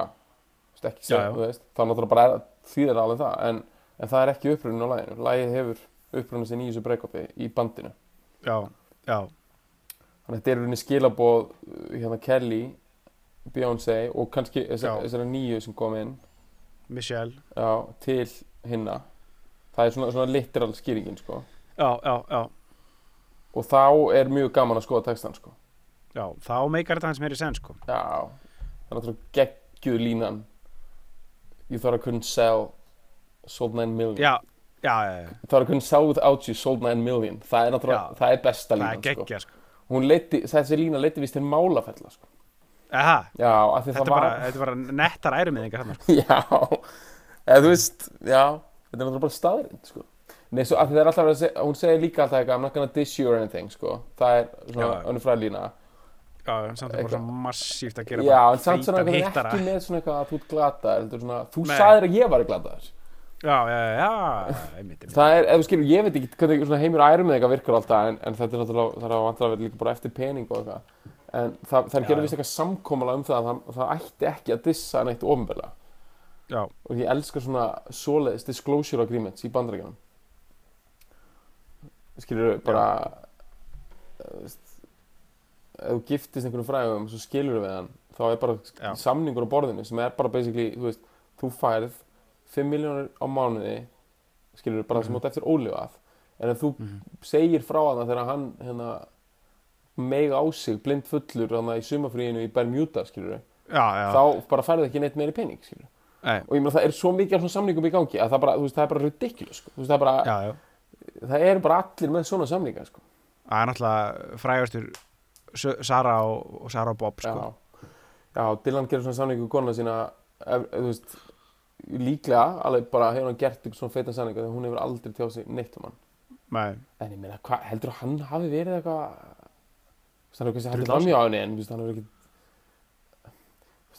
þú veist, ekki já. þú veist þá náttúrulega bara þýðir alveg það en, en það er ekki upprunnin á læginu, lægið hefur upprunnin sinn í þessu break-upi í bandinu. Já, já, þannig að þetta er rauninni skilaboð uh, hérna Kelly, Beyoncé og kannski þessar, Já. þessara nýju sem kom inn. Michelle. Já, til hinna. Það er svona, svona literal skýringin sko. já, já, já, og þá er mjög gaman að skoða textan sko. já, þá meikar þetta hans meiri sen sko. já, það er náttúrulega geggjuð línan you thought I couldn't sell sold 9 million já, já, já, já. það var einhvern South Out You sold 9 million það er náttúrulega, það er besta það er línan sko. geggja sko. hún leiti, þessi lína leiti vist til málafella sko. Aha, já, þetta, er bara, var er bara nettar hann sko. já, eða þú veist já, þetta er náttúrulega bara staðrind sko. Nei, svo að það er alltaf að segja, hún segir líka alltaf eitthvað, I'm not gonna diss you or anything, sko. Það er svona Já. önnur fræðlína. já, en samt er bara Eitthvað. svo massíft að gera Já, bara en samt svona ekki með svona eitthvað að þú ert svona, þú Nei. sagðir að ég var glataður. já, já, já, einmitt. Það er, þú skilur, ég veit ekki hvernig svona heimur ærum með eitthvað virkar alltaf, en, en þetta er náttúrulega, það er að vantilega verið líka bara eftir pening og eitthvað. En það, það er já. vist eitthvað samkómala um það að það, það ætti ekki að dissa neitt ofinbeglega. já, Og ég elskar svona svoleiðis disclosure agreements í bandarækjunum. Skilur bara, þú veist, ef þú giftist einhverjum frægum svo skilur við hann, þá er bara Já. samningur á borðinu sem er bara basically, þú veist, þú færð 5 miljónir á mánuði, skilur bara það sem Mhm. átt eftir ólifað. En ef þú Mhm. segir frá hana þegar hann hérna, mega á sig blind fullur hana, í sumafríinu í Bermuda, skilur já, já. þá bara færðu ekki neitt meiri pening, Nei, og ég meina það er svo mikið af svona samningum í gangi að það, bara, veist, það er bara ridiculous sko. Það, er bara, já. Það eru bara allir með svona samninga sko. það er náttúrulega frægastur Sara og, og Sara og Bob sko. já. já, Dylan gerir svona samningu konuna sína ef, ef, þú veist, líklega alveg bara hefur hann gert svona feitan samningu þegar hún hefur aldrei tjáð sig neitt um hann Nei, en ég meina, heldur að hann hafi verið eitthvað Þú veist, hann hefur kannski hægt Drulla á sig? framjá henni en þú hann hefur ekki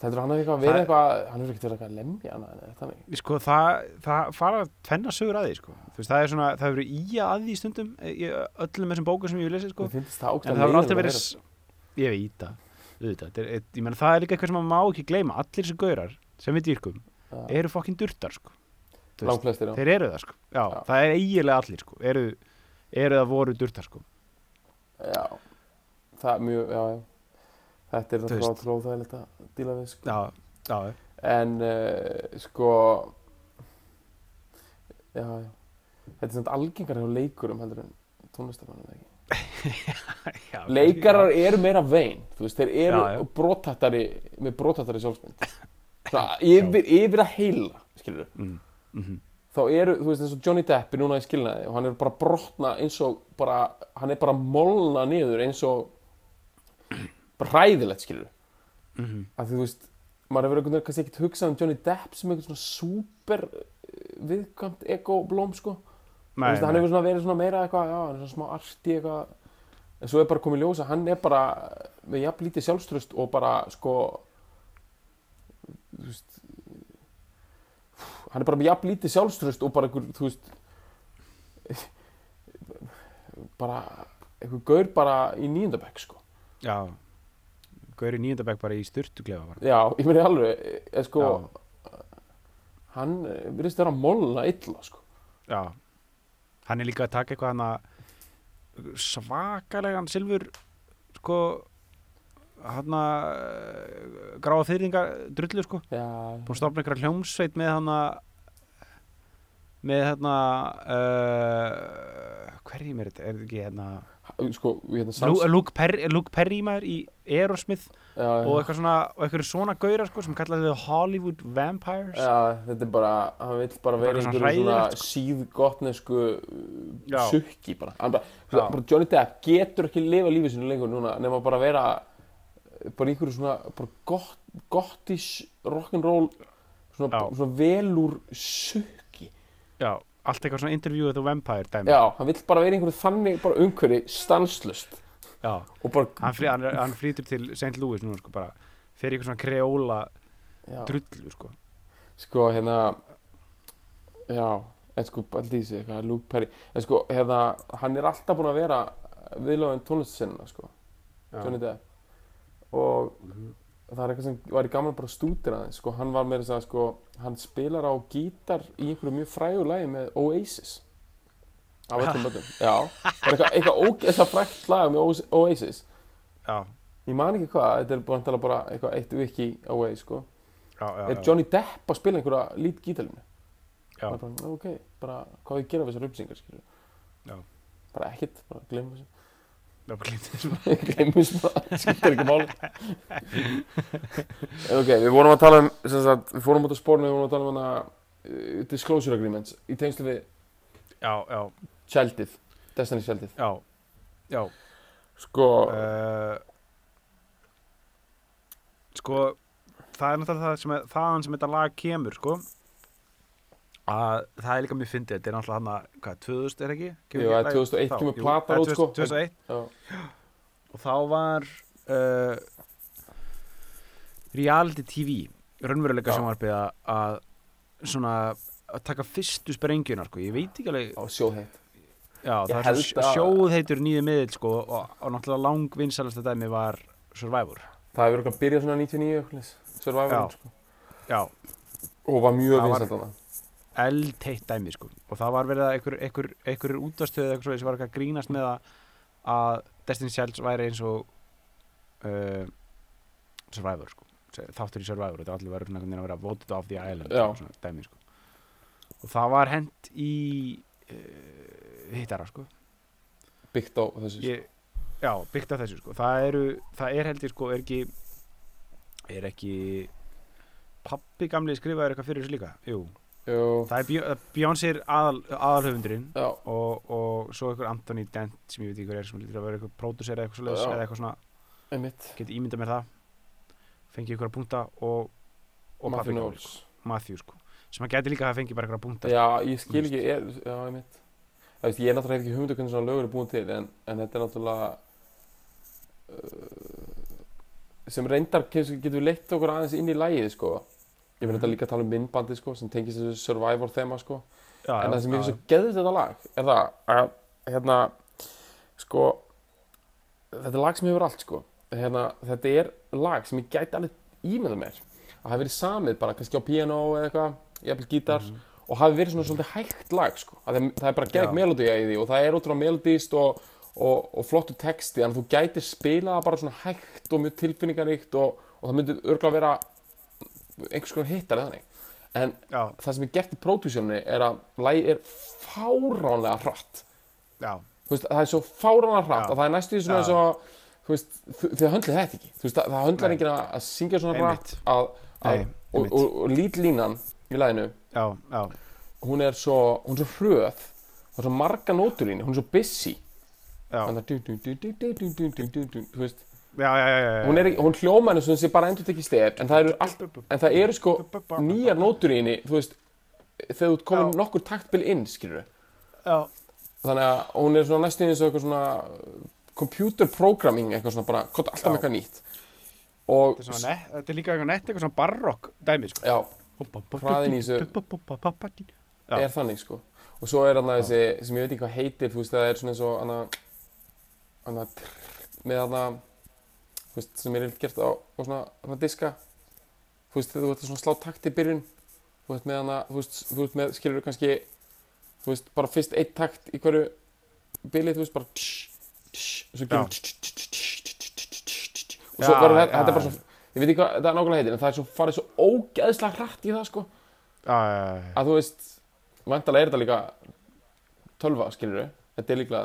Heldur að hann eitthvað verið Það- eitthvað hann hefur ekkert verið eitthvað að lemja hana en eitthvað þannig sko það, það fara að tvenna sögur að því sko. Þú veist, það er svona, það hefur verið í að því stundum í öllum þessum bókum sem ég hef lesið sko. Mér finnst það en ógstæð það hefur alltaf verið s- ég veit það auðvitað, þetta er, ég meina það er líka eitthvað sem maður má ekki gleyma allir þessi gaurar sem við dýrkum eru fokkin durtar sko. Þeir eru það sko. já, Já. það er eiginlega allir sko. eru, eru Þetta er náttúrulega óþægilegt að díla við sko. já, já, En uh, sko Já, Þetta er svona algengar hjá leikurum heldur en tónlistamannum eða ekki? Já Leikarar eru meira vein veist, þeir eru brotattari með brotattari sjálfsmynd. Yfir, yfir að heila mm, mm þá eru, þú veist, eins og Johnny Depp er núna í skilnaði og hann er bara brotna eins og bara, hann er bara molna niður eins og bara hræðilegt, skilur -hmm. að þú veist, maður hefur einhvern veginn kannski ekkert hugsað um Johnny Depp sem einhvern svona super viðkvæmt ego-blóm, sko. Þú veist, hann hefur svona verið svona meira eitthvað, já, hann er svona smá arti eitthvað. En svo er bara komið ljósa, hann er bara með jafn lítið sjálfströst og bara, sko þú veist hann er bara með jafn lítið sjálfströst og bara einhver, þú veist bara einhver gaur bara í nýjöndabæk, sko. Já Gauri nýjöndabæk bara í styrtuglefa bara. já, ég meina alveg, eða sko Já. hann virðist vera að molna illa, sko. Já. Hann er líka að taka eitthvað hann að svakalegan silfur sko hann að gráða fyrringar drullu sko. Já, búin að stopna einhverja hljómsveit með hann að með hérna uh, hverjum er þetta, er þetta ekki hérna sko, hérna Lu- Sans, Luke Perry, Luke Perry maður í Aerosmith já, og eitthvað svona, og eitthvað svona gaurar sko sem kallaði þau Hollywood Vampires Já, þetta er bara, hann vill bara vera Bara svona svona sko. síðgotnesku Já. sukki bara. Bara, bara Johnny Depp getur ekki lifa lífið sinu lengur núna nema bara vera bara einhverju svona bara gott, gottish rock'n'roll svona, svona velúr sukki. já, allt eitthvað svona interview with the Vampire dæmi. Já, hann vill bara vera einhverju þannig bara umhverju stanslust Já. bara, hann, frí, hann, hann flýtur til St. Louis núna sko bara fyrir eitthvað svona kreóla drullu sko. Sko hérna já, en sko sig eitthvað, Luke Perry, en sko hérna hann er alltaf búinn að vera viðlöfum tónlistsennina sko. Johnny Depp. Og það er eitthvað sem var í gaman bara að stúdira aðeins sko, hann var meira þess að sko hann spilar á gítar í einhverju mjög frægu lagi með Oasis. Af öllum öllum, já. Er eitthvað, eitthvað ógeðslega frækt lag með Oas- Oasis. Já, ég man ekki hvað, þetta er bara, bara, eitthvað eitt wiki away sko. Já, já, er Johnny Depp að spila einhverja lít gítarlinu já, bara, ok, bara hvað við gera við þessar Já. bara ekkert, bara glemum þessu já, þessu bara, skiptir ekki máli. En ok, við vorum að tala um sem sagt, við fórum út á spórinu, við vorum að tala um hana uh, disclosure agreements í tengslu við já, já, tjaldið, Destiny tjaldið. Já, já. Sko, uh, sko það er náttúrulega það sem er, þaðan sem þetta lag kemur sko að það er líka mjög fyndið þetta er náttúrulega hann að, hvað, 2000 er ekki? Jú, það er 2001 kemur platan út, sko. 2001 já, og þá var uh, reality TV raunveruleika sjónvarpið að, að svona að taka fyrstu sprengjunar sko. ég veit ekki alveg á sjóðheit já, það er held svo að- sjóð heitur nýðu miðil sko, og, og náttúrulega langvinnsalasta dæmi var Survivor það hefur okkar byrjað svona 99 eitthvað, Survivor Já. sko. já, og var mjög Það var- vinsælt þarna eldteitt dæmi sko. og það var verið að einhver, einhver, einhver útastöð eitthvað svo sem var eitthvað að grínast með að, að Destiny Shells væri eins og uh, Survivor sko. þáttur í Survivor þetta var allir verið að vera voted off the island svona dæmi sko. og það var hent í uh, hittara sko. byggt á þessu sko. ég, já, byggt á þessu sko. það eru, það er held ég sko er ekki er ekki pappi gamli skrifaður eitthvað fyrir þessu líka jú, Það er aðal, aðalhöfundurinn já, og, og svo einhver Anthony Dent sem ég veit ekki hver er sem lítur að vera eitthvað pródusser eða eitthvað eða eitthvað svona, geti ímyndað mér það. Fengið að punta og, og Matthew Knowles. sko, Matthew sko. Sem að geti líka að fengið bara að punta Já, ég skil ekki, er, já, ég veist, ég er náttúrulega ekki hugmyndu hvernig svona lögur er búin til en, en þetta er náttúrulega uh, sem reyndar getur, getur leitt okkur aðeins inn í lægið, sko Ég vil þetta líka tala um myndbandi, sko, sem tengist þessu Survivor þema, sko já, En það sem já, ég finnst svo geðið þetta lag er það að, hérna, sko þetta er lag sem hefur allt, sko hérna, þetta er lag sem ég gæti alveg ímynda mér að hafi verið samið bara kannski á piano eða eitthvað, jafnvel gítar Mhm. og hafi verið svona svolítið hægt lag sko. að það, það er bara gegn Já. melodía í því og það er ótrúlega melodíst og, og, og flottu texti að þú gætir spila það bara svona hægt og mjög tilfinningaríkt og, og það myndi örgulega vera einhvers konar hittar eða þannig en Já. það sem er gert í pródúsjónu er að lægi er fáránlega hratt veist, það er svo fáránlega hratt Já. að það er næstu svona eins og þau höndlið þetta ekki veist, það, það höndlar ekki að syngja svona hratt að, að, Nei, og, og, og lítlínan í læginu hún er svo hröð hún er svo marga nóturlínu, hún er svo busy þannig að þú veist já, já, já, já, hún, er, hún hljóma henni sem sé bara endur tekið stef en það eru, allt, en það eru sko nýjar nótur í henni þú veist, þegar þú Já. nokkur taktbil inn skilur já, þannig að hún er svona næstu eins og eitthvað svona computer programming eitthvað svona bara, alltaf með eitthvað nýtt. Og, þetta er, þetta er líka eitthvað nett eitthvað svona barokk dæmi sko. Já, Hraðinn í þessu- er þannig sko. Og svo er hann þessi, sem ég veit ekki hvað heitir þú veist, það er svona eins og hana, með þú veist, sem er eftir gert á, á svona, svona diska þú veist, þegar þú ert að slá takt í byrjun þú veist, með hana, þú veist, þú veist með, skilur þú kannski þú veist, bara fyrst eitt takt í hverju bylið, þú veist, bara tss, tss, og svo kemur tss, tss, tss, tss, og svo verður þetta, þetta er bara svo ég veit ekki hvað þetta nákvæmlega heitir, en það er svo farið svo ógeðslega hrætt í það, sko að þú veist, vantalega er þetta líka tölva, skilur þetta er líka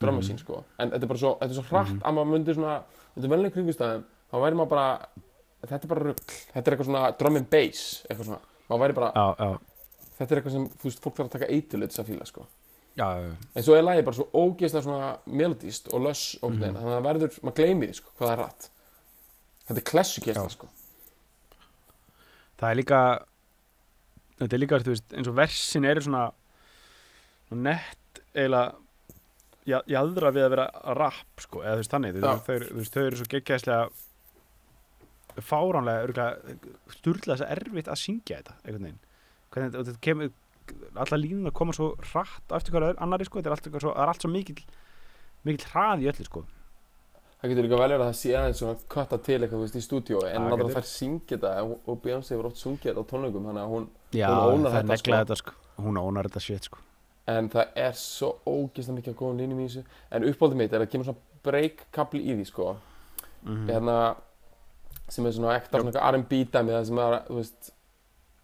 drömmasín, sko en þetta er bara svo, þetta er svo hrætt að maður myndir svona þetta er velnið kringustæðum, þá væri maður bara þetta er bara rugl, þetta er eitthvað svona drum and bass, eitthvað svona. Maður væri bara, já, já, þetta er eitthvað sem, þú veist, fólk þarf að taka eiturlut þess að fíla, sko. Já, en svo er lagið bara svo ógeðslega svona melodíst og löss og mm þannig að það verður, maður gleymi því, sko, hvað það er hratt. Þetta er klessukesla, Já. sko. Það er líka þetta er líka, þú veist, eins og versin eru svona nett eiginlega jaðra við að vera rap, sko, eða þú veist þannig þau, eru- þú veist, þau eru svo geggjaðslega fáránlega sturla þess að erfitt að syngja þetta, einhvern veginn. Alla línuna koma svo hratt á eftir hverju annari, sko, þetta er allt, svo, það er allt svo mikill mikill hrað í öllu, sko. Það getur líka vel verið að það sé aðeins svona kvarta til eitthvað, veist, í stúdíói en Það náttúrulega getur. þær syngja þetta og- Beyoncé hefur oft sungið þetta á tónleikum þannig að hún, Hún ónar það þetta, sko. þetta, sko. Hún ónar þetta shit, sko en það er svo ógeðslega mikið af góðum línum í þessu. En uppáldið mitt er að kemur svona break-kapli í því, sko. Mm hérna, sem er svona ekta Já. svona R&B dæmi það sem er, þú veist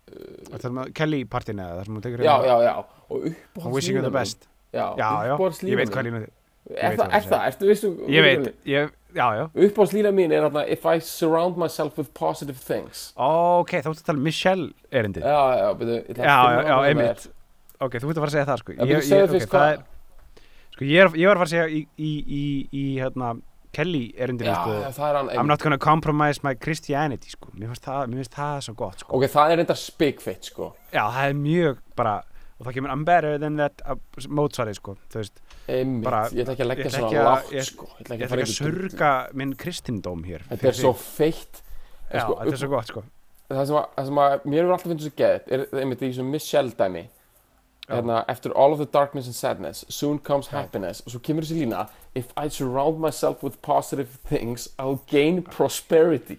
Það er með Kelly partin eða það sem hún tekur já, hérna- já, já, og best. Já, Já, já, ég veit hvað línu þið er það, er það? það, ertu vissu Ég veit, ég, já, já. Uppáhaldslína mín er þarna If I surround myself with positive things. Ok, þá ertu að tala um Michelle erindið. Já, já, já, að það einmitt ok, þú ert að fara að segja það sko. Ég- ég- fyrst ok, það er- sko, ég, er, ég var að fara að segja í, í, í, í hérna, Kelly erindinu sko, já, það er hann I'm not gonna compromise my Christianity sko. mér finnst það, mér finnst það svo gott sko. Ok, það er enda spikfeitt, sko. Já, það er mjög bara og það kemur I'm better than that uh, mótsvarið sko, þú veist, Einmitt, Bara- ég ætla ekki að ég leggja svona ég- sko. Ég ætla ég ekki að ætla fara ekki að ykkur surga minn kristindóm hér Þetta er svo feitt. En sko, þetta er svo gott sko. Það sem, að, það sem að mér hefur alltaf finnst svo geðt er einmitt í þessum Michelle dæmi hérna, After all of the darkness and sadness soon comes happiness. Og svo kemur þessi lína If I surround myself with positive things I'll gain prosperity.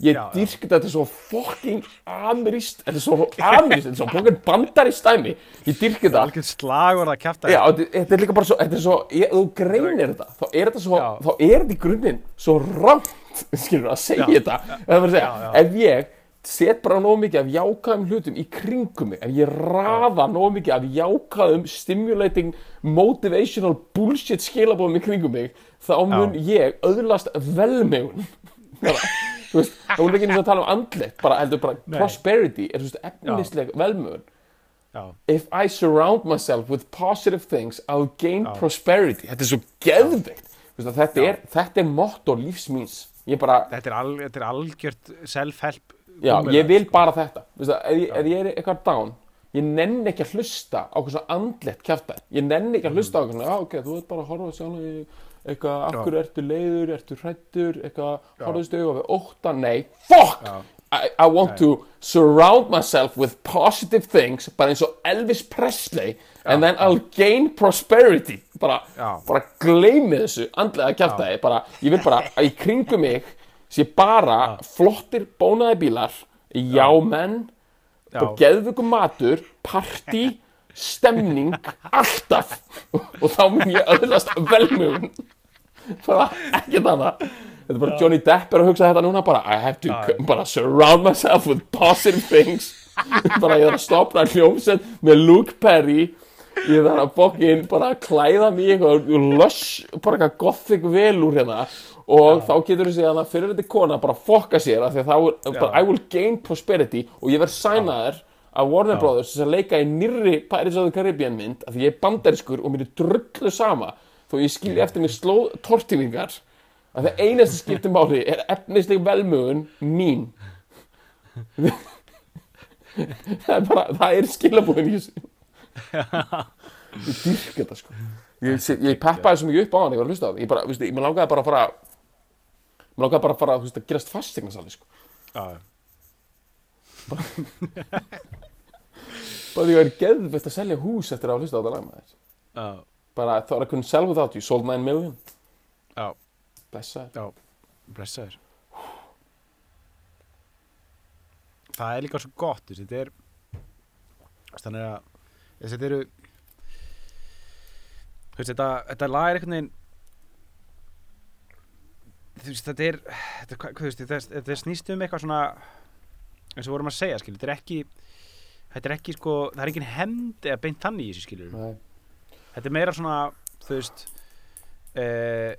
Ég dyrk þetta er svo fucking amirist þetta er svo amirist, þetta er svo fucking bandarist dæmi. Ég dyrk þetta algjör slagur að kjafta Já, þetta þetta er líka bara svo, þetta er svo, ég, þú greinir þetta, þá er þetta svo, þá er þetta í grunninn svo rámt, skilur að segja þetta, það er bara að segja, ef ég set bara nóg mikið af jákvæðum hlutum í kringum mig, ef ég raða nóg mikið af jákvæðum, stimulating, motivational bullshit skilabóðum í kringum mig, þá mun ég öðlast velmegun, þú veist, þá mun ekki og að tala um andlegt, bara heldur bara Nei. prosperity, er þú veist, efnisleg velmegun, já, If I surround myself with positive things I'll gain prosperity. Þetta er svo geðveikt. Þetta, er, þetta er motto lífsmýns Ég bara, þetta er, al, þetta er algjört self-help já, ég vil sko. bara þetta. Ef, ég- ef ég er eitthvað down Ég nenni ekki að hlusta á eitthvað svona andlegt kjafta Ég nenni ekki að hlusta á eitthvað svona, Já, ok, þú ert bara að horfa sjálf eitthvað, Já. hverju ertu leiður, ertu hrættur eitthvað, horfðustu auðvitað við ótta, nei, fuck! Já. I, I want to surround myself with positive things bara eins og Elvis Presley and then I'll gain prosperity. Bara, Já. bara gleymi þessu andlega kjaftaði, bara, ég vil bara að í kringum mig sé bara flottir bónaði bílar Já. og geðvöku matur partí, stemning alltaf. Og þá mun ég öðlast velmögun bara ekki það þetta er bara Johnny Depp er að hugsa þetta núna bara I have to bara surround myself with positive things. Bara ég þarf að stopna hljómsett með Luke Perry. Ég þarf að bókin bara að klæða mig eitthvað lush, bara eitthvað gothic vel úr hérna og þá getur þú segja að fyrir þetta kona bara fokka sér af því að þá er bara I will gain prosperity. Og ég verð sænaður af Warner Brothers þess að leika í nýrri Pirates of the Caribbean mynd af því ég er bandariskur og mér er drullu sama. Þó ég skilji eftir mig sló tortífingar að það einasta skiptum máli er efnisleg velmögun mín. Það er bara, það er skilabúðin ég dyrk þetta sko. Ég, ég, peppaði svo mikið upp á hann ég var að hlusta á það ég ég langaði bara að fara mér langaði bara að fara að gerast fastegnarsali sko. Já, bara því að ég er geðvett að selja hús eftir að hlusta á þetta lag maður. Já, bara thought I couldn't sell without you, sold 9 million. Já, blessaður. Já, blessaður. Það er líka svo gott, þú veist, þetta er þannig að þess, þetta eru þú veist, þetta, þetta lag er einhvern veginn veist, þetta er þetta, hvað, hvað, þú veist, þetta, þetta snýst um eitthvað svona eins og vorum að segja, skilur, þetta er ekki þetta er ekki, sko, það er engin hemd eða beint þannig í þessu, skilur Nei. þetta er meira svona, þú veist eh,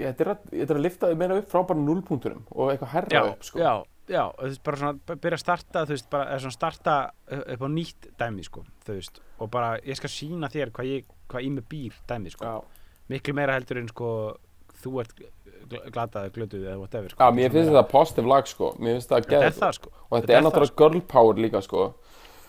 Ég- þetta er að, þetta er að lifta þig meira upp frá bara nullpunktunum og eitthvað herra já, upp sko. já, já, þú veist, bara svona byrja að starta, þú veist, bara eða svona starta uh, upp á nýtt dæmi, sko, þú veist og bara, ég skal sína þér hvað ég hvað í mig býr dæmi, sko, Já. miklu meira heldur en, sko, þú ert gl- glataður, glötuð eða whatever, sko Já, mér finnst þetta positive lag sko. Mér finnst það þetta er geð það, sko, Og þetta er er náttúrulega girl power líka sko.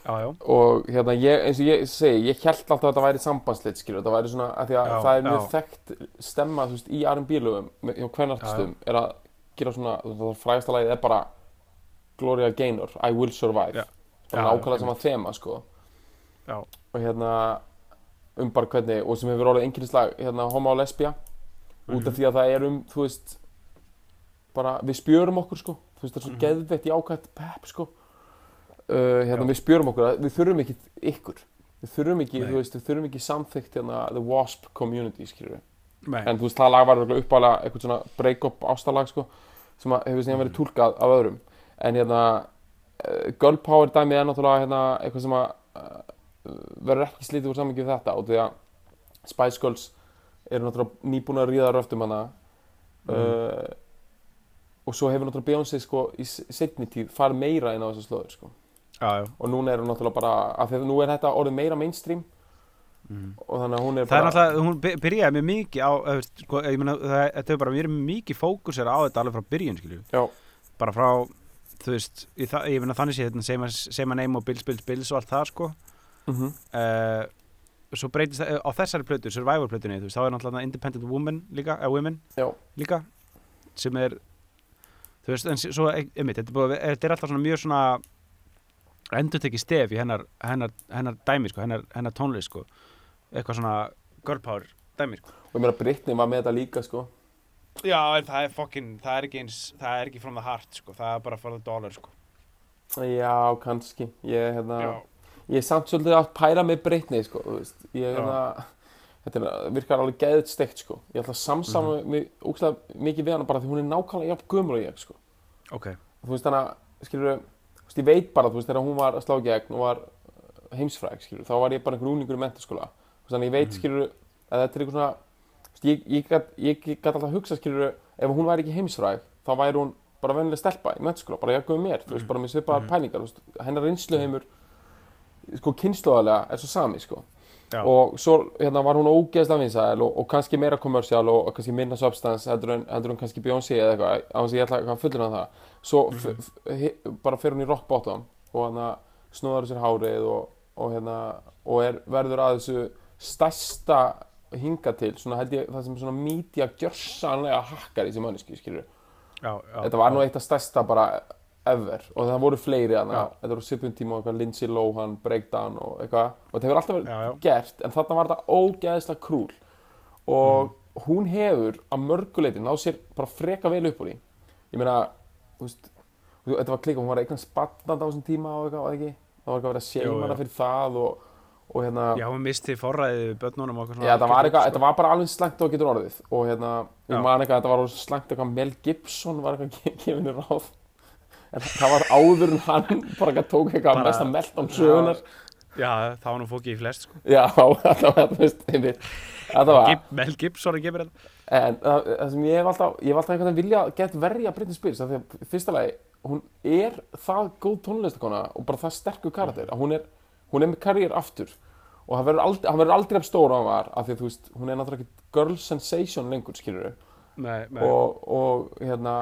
Já, já, Og hérna, ég, eins og ég segi Ég held alltaf að þetta væri sambandslit skilur Þetta væri svona, að því að Já, það er mjög þekkt stemma Þú veist, í R&B lögum með- Hjá kvennartistum Er að gera svona, það frægasta lagið er bara Gloria Gaynor, I Will Survive. Bara Já, nákvæmlega sama þema sko. Og hérna um bara hvernig, og sem hefur orðið einkennislag hérna homo og lesbía út af því að það er um, þú veist bara, við spjörum okkur sko. Þú veist, það er svo geðveitt jákvætt pepp sko. Uh, hérna, Já. við spjörum okkur. Að við þurfum ekki ykkur. Við þurfum ekki, Nei. þú veist, við þurfum ekki samþykkt hérna, the wasp community, nei, en þú veist, það lag var uppálega eitthvað svona break-up ástalag sko sem að hefur síðan verið túlkað af öðrum. En hérna uh, girl power dæmið er náttúrulega hérna, eitthvað sem að uh, verður ekki slítið úr samingi við þetta og því að Spice Girls eru náttúrulega nýbúin að ríða röftum hana uh, og svo hefur náttúrulega Beyoncé sko í s- seinni tíð farið meira inn á þessar slóður sko já, já. og núna er hún náttúrulega bara af því að nú er þetta orðið meira mainstream Mm. og þannig að hún er Það er bara náttúrulega, hún by- byrjaði með mikið á, veist, sko, ég meina, það, þetta hefur bara verið mikið fókusir á þetta alveg frá byrjun, skilju. Já. Bara frá, þú veist, ég, það, ég meina þannig sé þetta, að, segjum að neym og Bills, Bills, Bills og allt það, sko. Mhm. Uh, svo breytist það, á þessari plötu, Survivor plötunni, þú veist, þá er náttúrulega Independent Woman líka, eða Women Já. líka, sem er, þú veist, en svo, einmitt, þetta er, búið, þetta er alltaf svona mjög svona endur tekið stef í hennar, hennar, hennar dæmi, sko, hennar, hennar tónlist, sko, eitthvað svona girl power dæmi, sko. og ég meina Britney var með þetta líka sko Já, en það er fokkin, það er ekki eins, það er ekki from the heart, sko, það er bara for the dollar, sko. já, kannski ég, hérna, Já, ég er samt svolítið að pæra með Britney sko, ég Já. hérna þetta er, virkar alveg geðið steikt sko ég ætla að samsama Mhm. mig úkslega mikið við hana bara því hún er nákvæmlega jafn gömur og ég sko ok, þú veist þannig að, skilur þú veist, ég veit bara, þú veist, þegar hún var að slá gegn og var uh, heimsfræg, skilur, þá var ég bara einhver úlingur í mentaskóla, þannig að ég veit, Mhm. skilur að þetta er eitthvað svona, veist, ég, ég, gat, ég gat alltaf að hugsa, skilur ef hún væri ekki heimsfræg, þá væri hún bara vennileg stelpa í mentaskóla, bara ég með mér, þú veist, Mhm. bara með svipaðar Mhm. pælingar, hennar reynsluheimur, sko, kynnslóðarlega er svo sami, sko, já, og svo hérna var hún ógeðslega vinsæl og, og kannski meira kommersial og, og kannski minna substance heldur en, heldur en kannski Beyoncé eða eitthvað. Á þess að ég ætla að fullina það? Svo mm bara fer hún í rock bottom og hérna snúðar sér hárið og, og hérna og er, verður að þessu stærsta hinga til svona held ég það sem svona media gjörsanlega hakkar í þessi manneski skilur já, já. þetta var nú eitt af stærsta bara ever. Og það voru fleiri Já. þarna þetta voru svipum tíma og eitthvað Lindsay Lohan, Breakdown og eitthvað. Og þetta hefur alltaf verið Já, já, gert en þarna var þetta ógeðslega krúl. Og hún hefur að mörguleiti náð sér bara freka vel upp úr því. Ég meina, þú veist þetta var klika, hún var eitthvað spannand á þessum tíma og eitthvað, það ekki, það var eitthvað að vera að Jú, seima hana jú. fyrir það og, og hérna já, hún misti forræðið við börnunum og eitthvað Já, það var, eitthvað, sko. þetta var bara alveg slæmt og getur orðið. Og hérna, ég man eitthvað, þetta var slæmt eitthvað Mel Gibson var eitthvað ge- gefinu ráð en það var áður en hann bara tók eitthvað Bara- mesta meltdown sögunar Já, það var nú fókið í flest, sko. Já, þetta var, þú veist, einmitt Mel Gibson er gefur þetta. en það, það sem ég hef alltaf ég hef alltaf einhvern veginn vilja gett verja Britney Spears af því að fyrsta lagi, hún er það góð tónlistakona og bara það sterkur karakter að hún er, hún er með karriér aftur og hann verður aldrei, hann verður aldrei af stóra á hann var af því að þú veist, hún er náttúrulega ekki girl sensation lengur, skilur nei. og, og hérna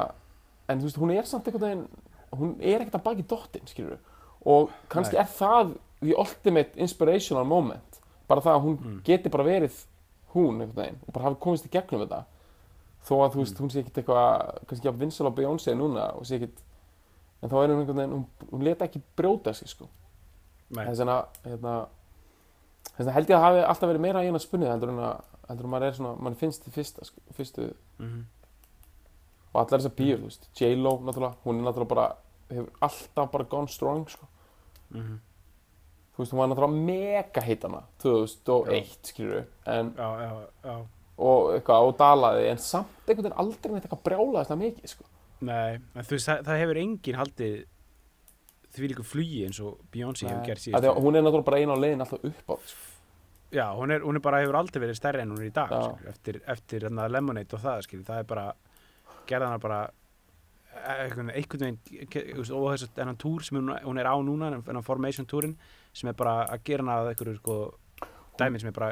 en þú veist, hún er samt einhvern veginn hún er ekkert að baki dottin, skilur og kannski Nei. er það the ultimate inspirational moment bara það að hún Mm. geti bara verið hún einhvern veginn og bara hafi komist í gegnum þetta þó að þú veist, Mm. hún sé ekkert eitthvað kannski að vinsal á Beyoncé núna og sé ekkert en þá er hún einhvern veginn, hún, hún leta ekki brjóta sig sko þess vegna hérna, þess vegna held ég að hafi alltaf verið meira í eina spunnið heldur en að heldur en maður er svona, mann finnst í fyrsta sko, fyrstu Mhm. Og allar þessar bíur, þú veist, J-Lo náttúrulega, hún er náttúrulega bara hefur alltaf bara gone strong sko. Mhm. þú veist, hún var náttúrulega mega hitana 2001, skilur en, Já, já, já. og eitthvað, og dalaði en samt einhvern veginn aldrei neitt eitthvað brjálaðist það mikið, sko Nei, en þú veist, það, það hefur enginn haldið því líka flugi eins og Beyoncé hefur gert að síðan. hún er náttúrulega bara eina á leiðin alltaf upp á sko. Já, hún er, hún er bara, hefur aldrei verið stærri en hún er í dag, skilur, eftir, eftir hérna, Lemonade og það, skilur, það er bara, gerða hana bara, e, einhvern veginn, og þessu, þennan túr sem hún, hún er á núna, þennan Formation túrin, sem er bara að gera hana að einhverju, sko, dæmin sem er bara,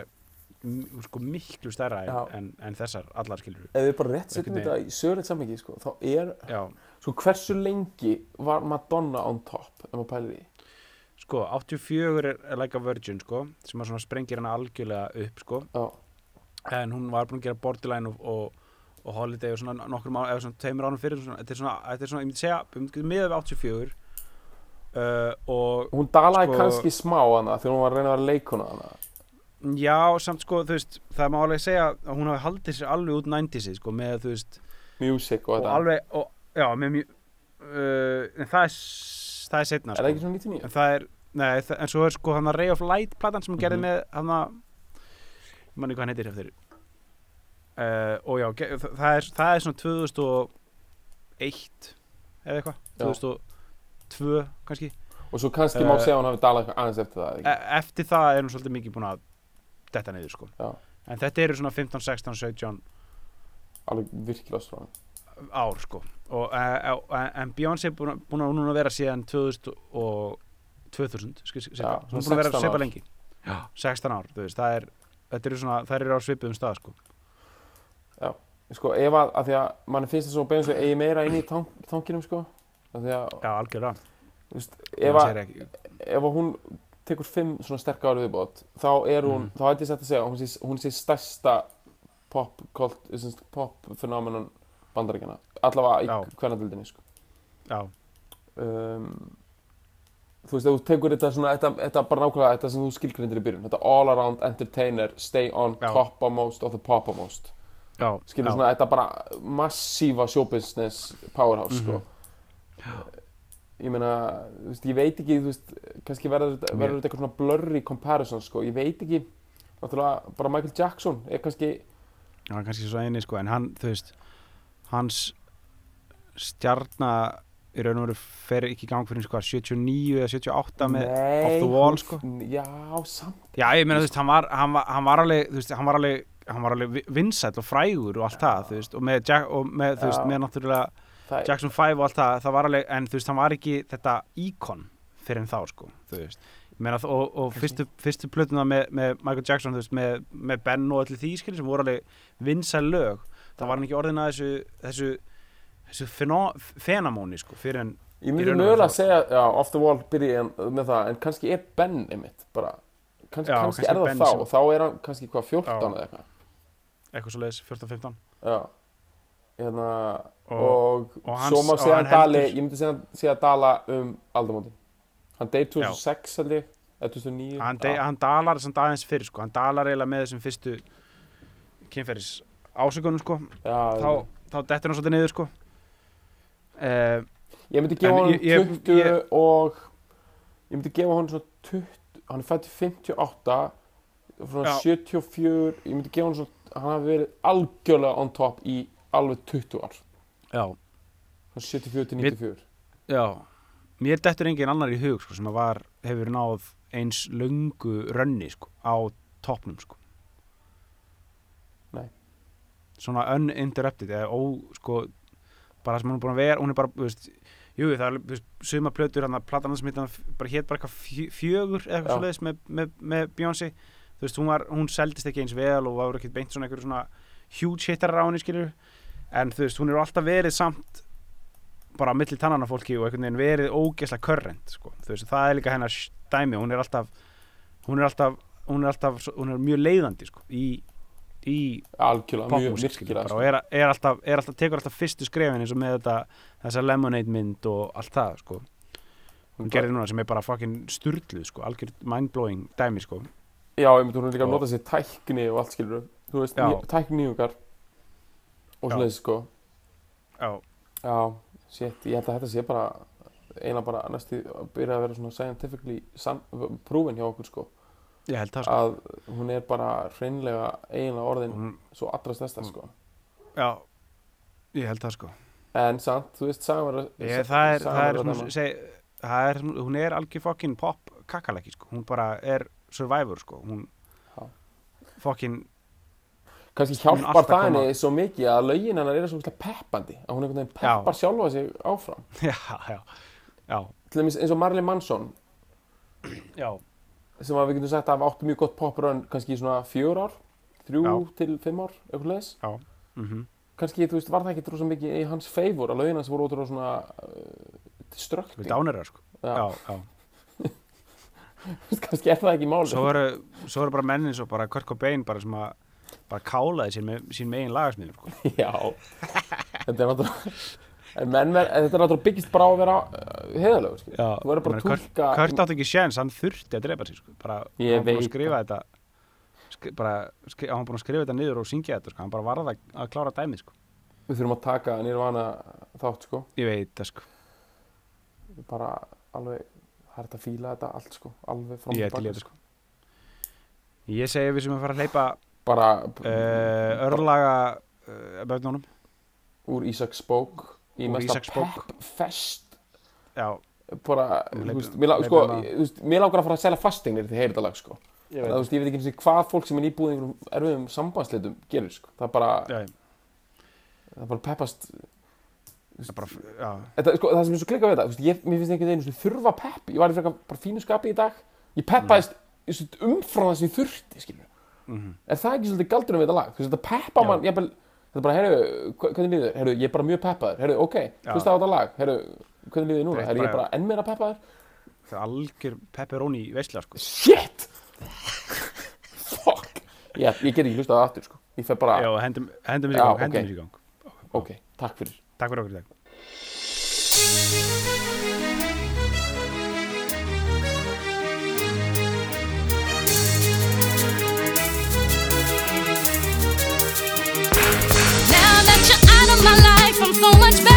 sko, miklu stærra en, en, en þessar allar, skilur. ef við bara rétt setjum þetta í sögulegt samhengi, sko, þá er Já, sko, hversu lengi var Madonna on top, ef maður pælir því? sko, 84 er, Like a Virgin, sko, sem að svona sprengir hana algjörlega upp, sko, Já, en hún var búin að gera Borderline og, og, og Holiday og svona nokkur mánu, eða svona tveimur ánum fyrir þetta er svona, þetta er svona, ég myndi segja við myndum miða við 84 uh, og hún dalaði Sko- kannski smá hana þegar hún var að reyna að vera leikona hana já, samt sko, þú veist það má alveg segja að hún hafi haldið sér alveg út 90's sko, með þú veist music og og þetta alveg, og, já, með uh, en það er það er setna, er það ekki svona 99? en það er, nei, það, en svo er sko hann að Ray of Light platan sem hún gerði Mhm. með hann að manni hvað hann heitir eftir uh, og já, það, er, það er svona 2001 eða eitthvað, Já. 2002 kannski, og svo kannski má Eh, segja að hún hafi dalað eitthvað aðeins eftir það e ekki? eftir það er hún svolítið mikið búin að detta niður sko Já. en þetta eru svona 15, 16, 17 alveg virkilega stráðan ár sko og, uh, uh, en Beyoncé er búin, að- búin að núna vera síðan 2000 og 2000 skil, skil, Já, hún er búin að vera 16 svipa ár. lengi Já. 16 ár, þú veist, það er þetta eru svona, það eru á svipuðum stað sko sko ef að, að því að mann finnst það svo beðins að eigi meira inn í tank, tankinum sko að að, Já, algjörlega þú veist, ef að, ef hún tekur fimm svona sterk ári viðbót þá er hún, Mhm. þá hætti ég sett að segja hún sé, hún sé stærsta pop, sagt, pop phenomenon bandaríkjana, allavega í Já. hvernadildinni sko já, um, þú veist, ef þú tekur þetta svona, þetta, þetta bara nákvæmlega, þetta sem þú skilgrindir í byrjun, þetta all around entertainer, stay on Já. top most of the poppermost, já, skilur svona, þetta bara massífa showbusiness powerhouse, sko. Mhm. Ég meina, þú veist, ég veit ekki, þú veist, kannski verður þetta, þetta eitthvað svona blurry comparison, sko, ég veit ekki, náttúrulega, bara Michael Jackson er kannski, Já, kannski svo eini sko, en hann, þú veist hans stjarna í raun og veru fer ekki í gang fyrir sko 79 eða 78 með Off the Wall, sko. Já, samt, Já, ég meina, þú veist, hann var, hann var, hann var alveg, þú veist, hann var alveg, hann var alveg vi- vinsæll og frægur og allt það, þú veist, og með, Jack, og með, þú veist, með náttúrulega það Jackson 5 og allt það, það var alveg, en þú veist, hann var ekki þetta íkon fyrir en þá, sko, þú veist. Meina, og, og fyrstu, fyrstu plötuna með, með Michael Jackson, þú veist, með, með Ben og allir því, skil, sem voru alveg vinsæl lög, það var hann ekki orðin að þessu, þessu, þessu fenamóni, sko, fyrir en, Ég myndi mögulega að segja, já, off the wall en- með það, en kannski er Ben einmitt, bara, kannski, Já, kannski kannski er það þá, sem- og þá er hann kannski hvað, 14 Já. eða eitthvað, eitthvað svo leiðis, 14-15. já, hérna, Og- og, og svo og segja hann hann Dali, ég myndi segja, segja Dala um aldamótin, hann deyr 2006 held ég, eða 2009, Hann, de, hann dalar samt aðeins fyrir, sko, hann dalar eiginlega með þessum fyrstu kynferðis ásökunum, sko, já, þá, þá dettur hann svolítið niður, sko. Uh, ég myndi gefa hann ég- ég- 20 ég- og, ég myndi gefa hann svona 20, hann er fætt í 58, frá Já. 74, ég myndi gefa hann svona, hann hafi verið algjörlega on top í alveg 20 ár. já, Frá 74 til Við- 94 já, mér dettur engin annar í hug, sko, sem var, hefur náð eins löngu rönni, sko, á toppnum, sko. Nei. Svona uninterrupted, eða ó, sko, bara sem hún er búin að vera, hún er bara, þú veist, jú, það er, suma plötur, hann að platan sem heitir, bara hétt bara eitthvað fjö- fjögur, eða eitthvað Já. svo leiðis með, með, með Beyoncé, þú veist, hún var, hún seldist ekki eins vel og var ekki beint svona einhverju svona huge hittar á henni, skilur, en þú veist, hún er alltaf verið samt bara á milli tannana fólki og einhvern veginn verið ógeðslega körrent, sko, þú veist, það er líka hennar dæmi, hún er alltaf, hún er alltaf, hún er alltaf, hún er mjög leiðandi, sko, í, í popmusik virkilega bara, sko. og er, er, alltaf, er alltaf, tekur alltaf fyrstu skrefin eins og með þetta, þessa lemonade mynd og allt það, sko. Hún gerir núna sem er bara fucking sturluð, sko algjör mindblowing dæmi, sko já, ég myndi hún er líka að nota sér tækni og allt skilur þú veist, Já. ný, tækni nýjungar og Já. svo leiðis sko. Já, já, shit, ég held að þetta sé bara eiginlega bara næstu að byrja að vera svona scientifically proven hjá okkur sko. Ég held það, sko. Að hún er bara hreinlega eiginlega orðin hún, svo allra stærsta sko. Já, ég held það, sko. En samt, þú veist, sagan verður ég, það er, það er, verður að svona, dæma. seg, það er svona- hún er algjör fucking pop kakalaki, sko, hún bara er survivor, sko, hún Já. fucking kannski hjálpar það koma- svo mikið að lögin hennar eru svo mikið peppandi að hún einhvern veginn Já. peppar sjálfa sig áfram. Já, já, já, til dæmis eins og Marilyn Manson. Já. Sem að við getum sagt að hafa átt mjög gott poprun kannski í svona fjör ár þrjú Já. til fimm ár, eitthvað leis mm kannski, þú veist, var það ekki rosa mikið í hans favor að lögin hans voru ótrúlega svona uh, strökti við dánir það, sko. Já. já, já kannski er það ekki máli svo eru, svo eru bara mennin svo bara Kurt Cobain bara sem að bara kálaði sér með sín megin lagasmiður sko. Já, þetta er náttúrulega en menn, þetta er náttúrulega byggist bara á að vera uh, heiðalögur, skil Já, þú verður bara að túlka Kurt átti ekki séns, hann þurfti að drepa sig sko. bara, Ég hann búinn að skrifa þetta skri, bara, skri, hann búin að skrifa þetta niður og syngja þetta, sko. hann bara varða að, klára dæmið sko. við þurfum að taka nýrvana þátt, sko ég veit það sko, bara alveg, það er þetta að fíla þetta allt sko, alveg frá og baka sko. Ég segi við sem að fara að hleypa bara uh, örlaga eh, uh, bötnónum úr Ísaks bók í úr mesta peppfest. Já. Bara, sko, hérna. þú veist, mér langar að fara að selja fastegnir því heyrðalag sko. Ég veit. Það, veist, ég veit ekki eins og hvað fólk sem er íbúið í einhverjum erfiðum sambandsleitum gerir sko. það bara já, það bara peppast Bara, Þetta, sko, það sem er svo klikkað við þetta, ég, mér finnst einhvern veginn að þurfa pepp, ég var í frekar fínu skapi í dag, ég peppaðist mm. umfram það sem ég þurfti, skilur. Mm -hmm. Er það ekki svolítið galdurinn við þetta lag? Þetta peppa mann, ég er bara, herru, hvernig líður þér? Herru, ég er bara mjög peppaður, herru, ok, hlusta á þetta lag, herru, hvernig líður þér núna? Herru, ég er bara enn meira peppaður. Það er algjör pepperoni í veistlega, sko. Shit! Fuck! Ég, ég get ekki hlusta á það aftur, sko. Ég fer bara... Já, hendum, hendum í gang, hendum í gang. Ok, takk fyrir. Tak. Now that you're out of my life, I'm so much better.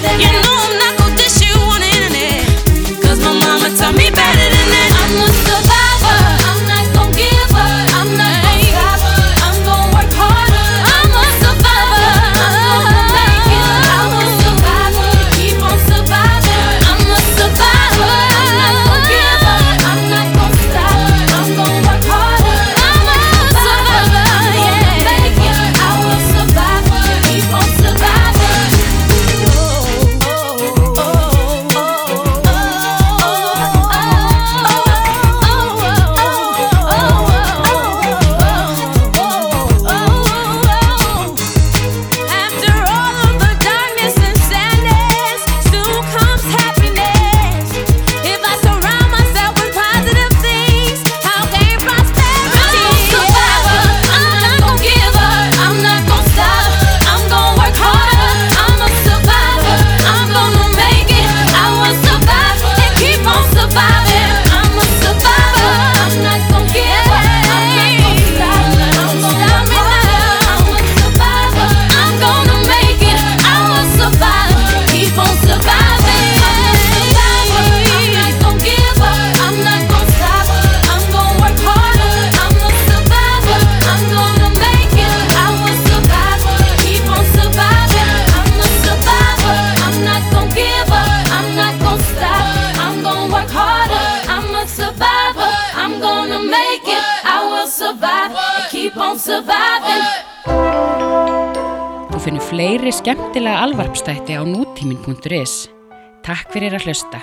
than you sjónvarpstætti á nútímin.is. Takk fyrir að hlusta.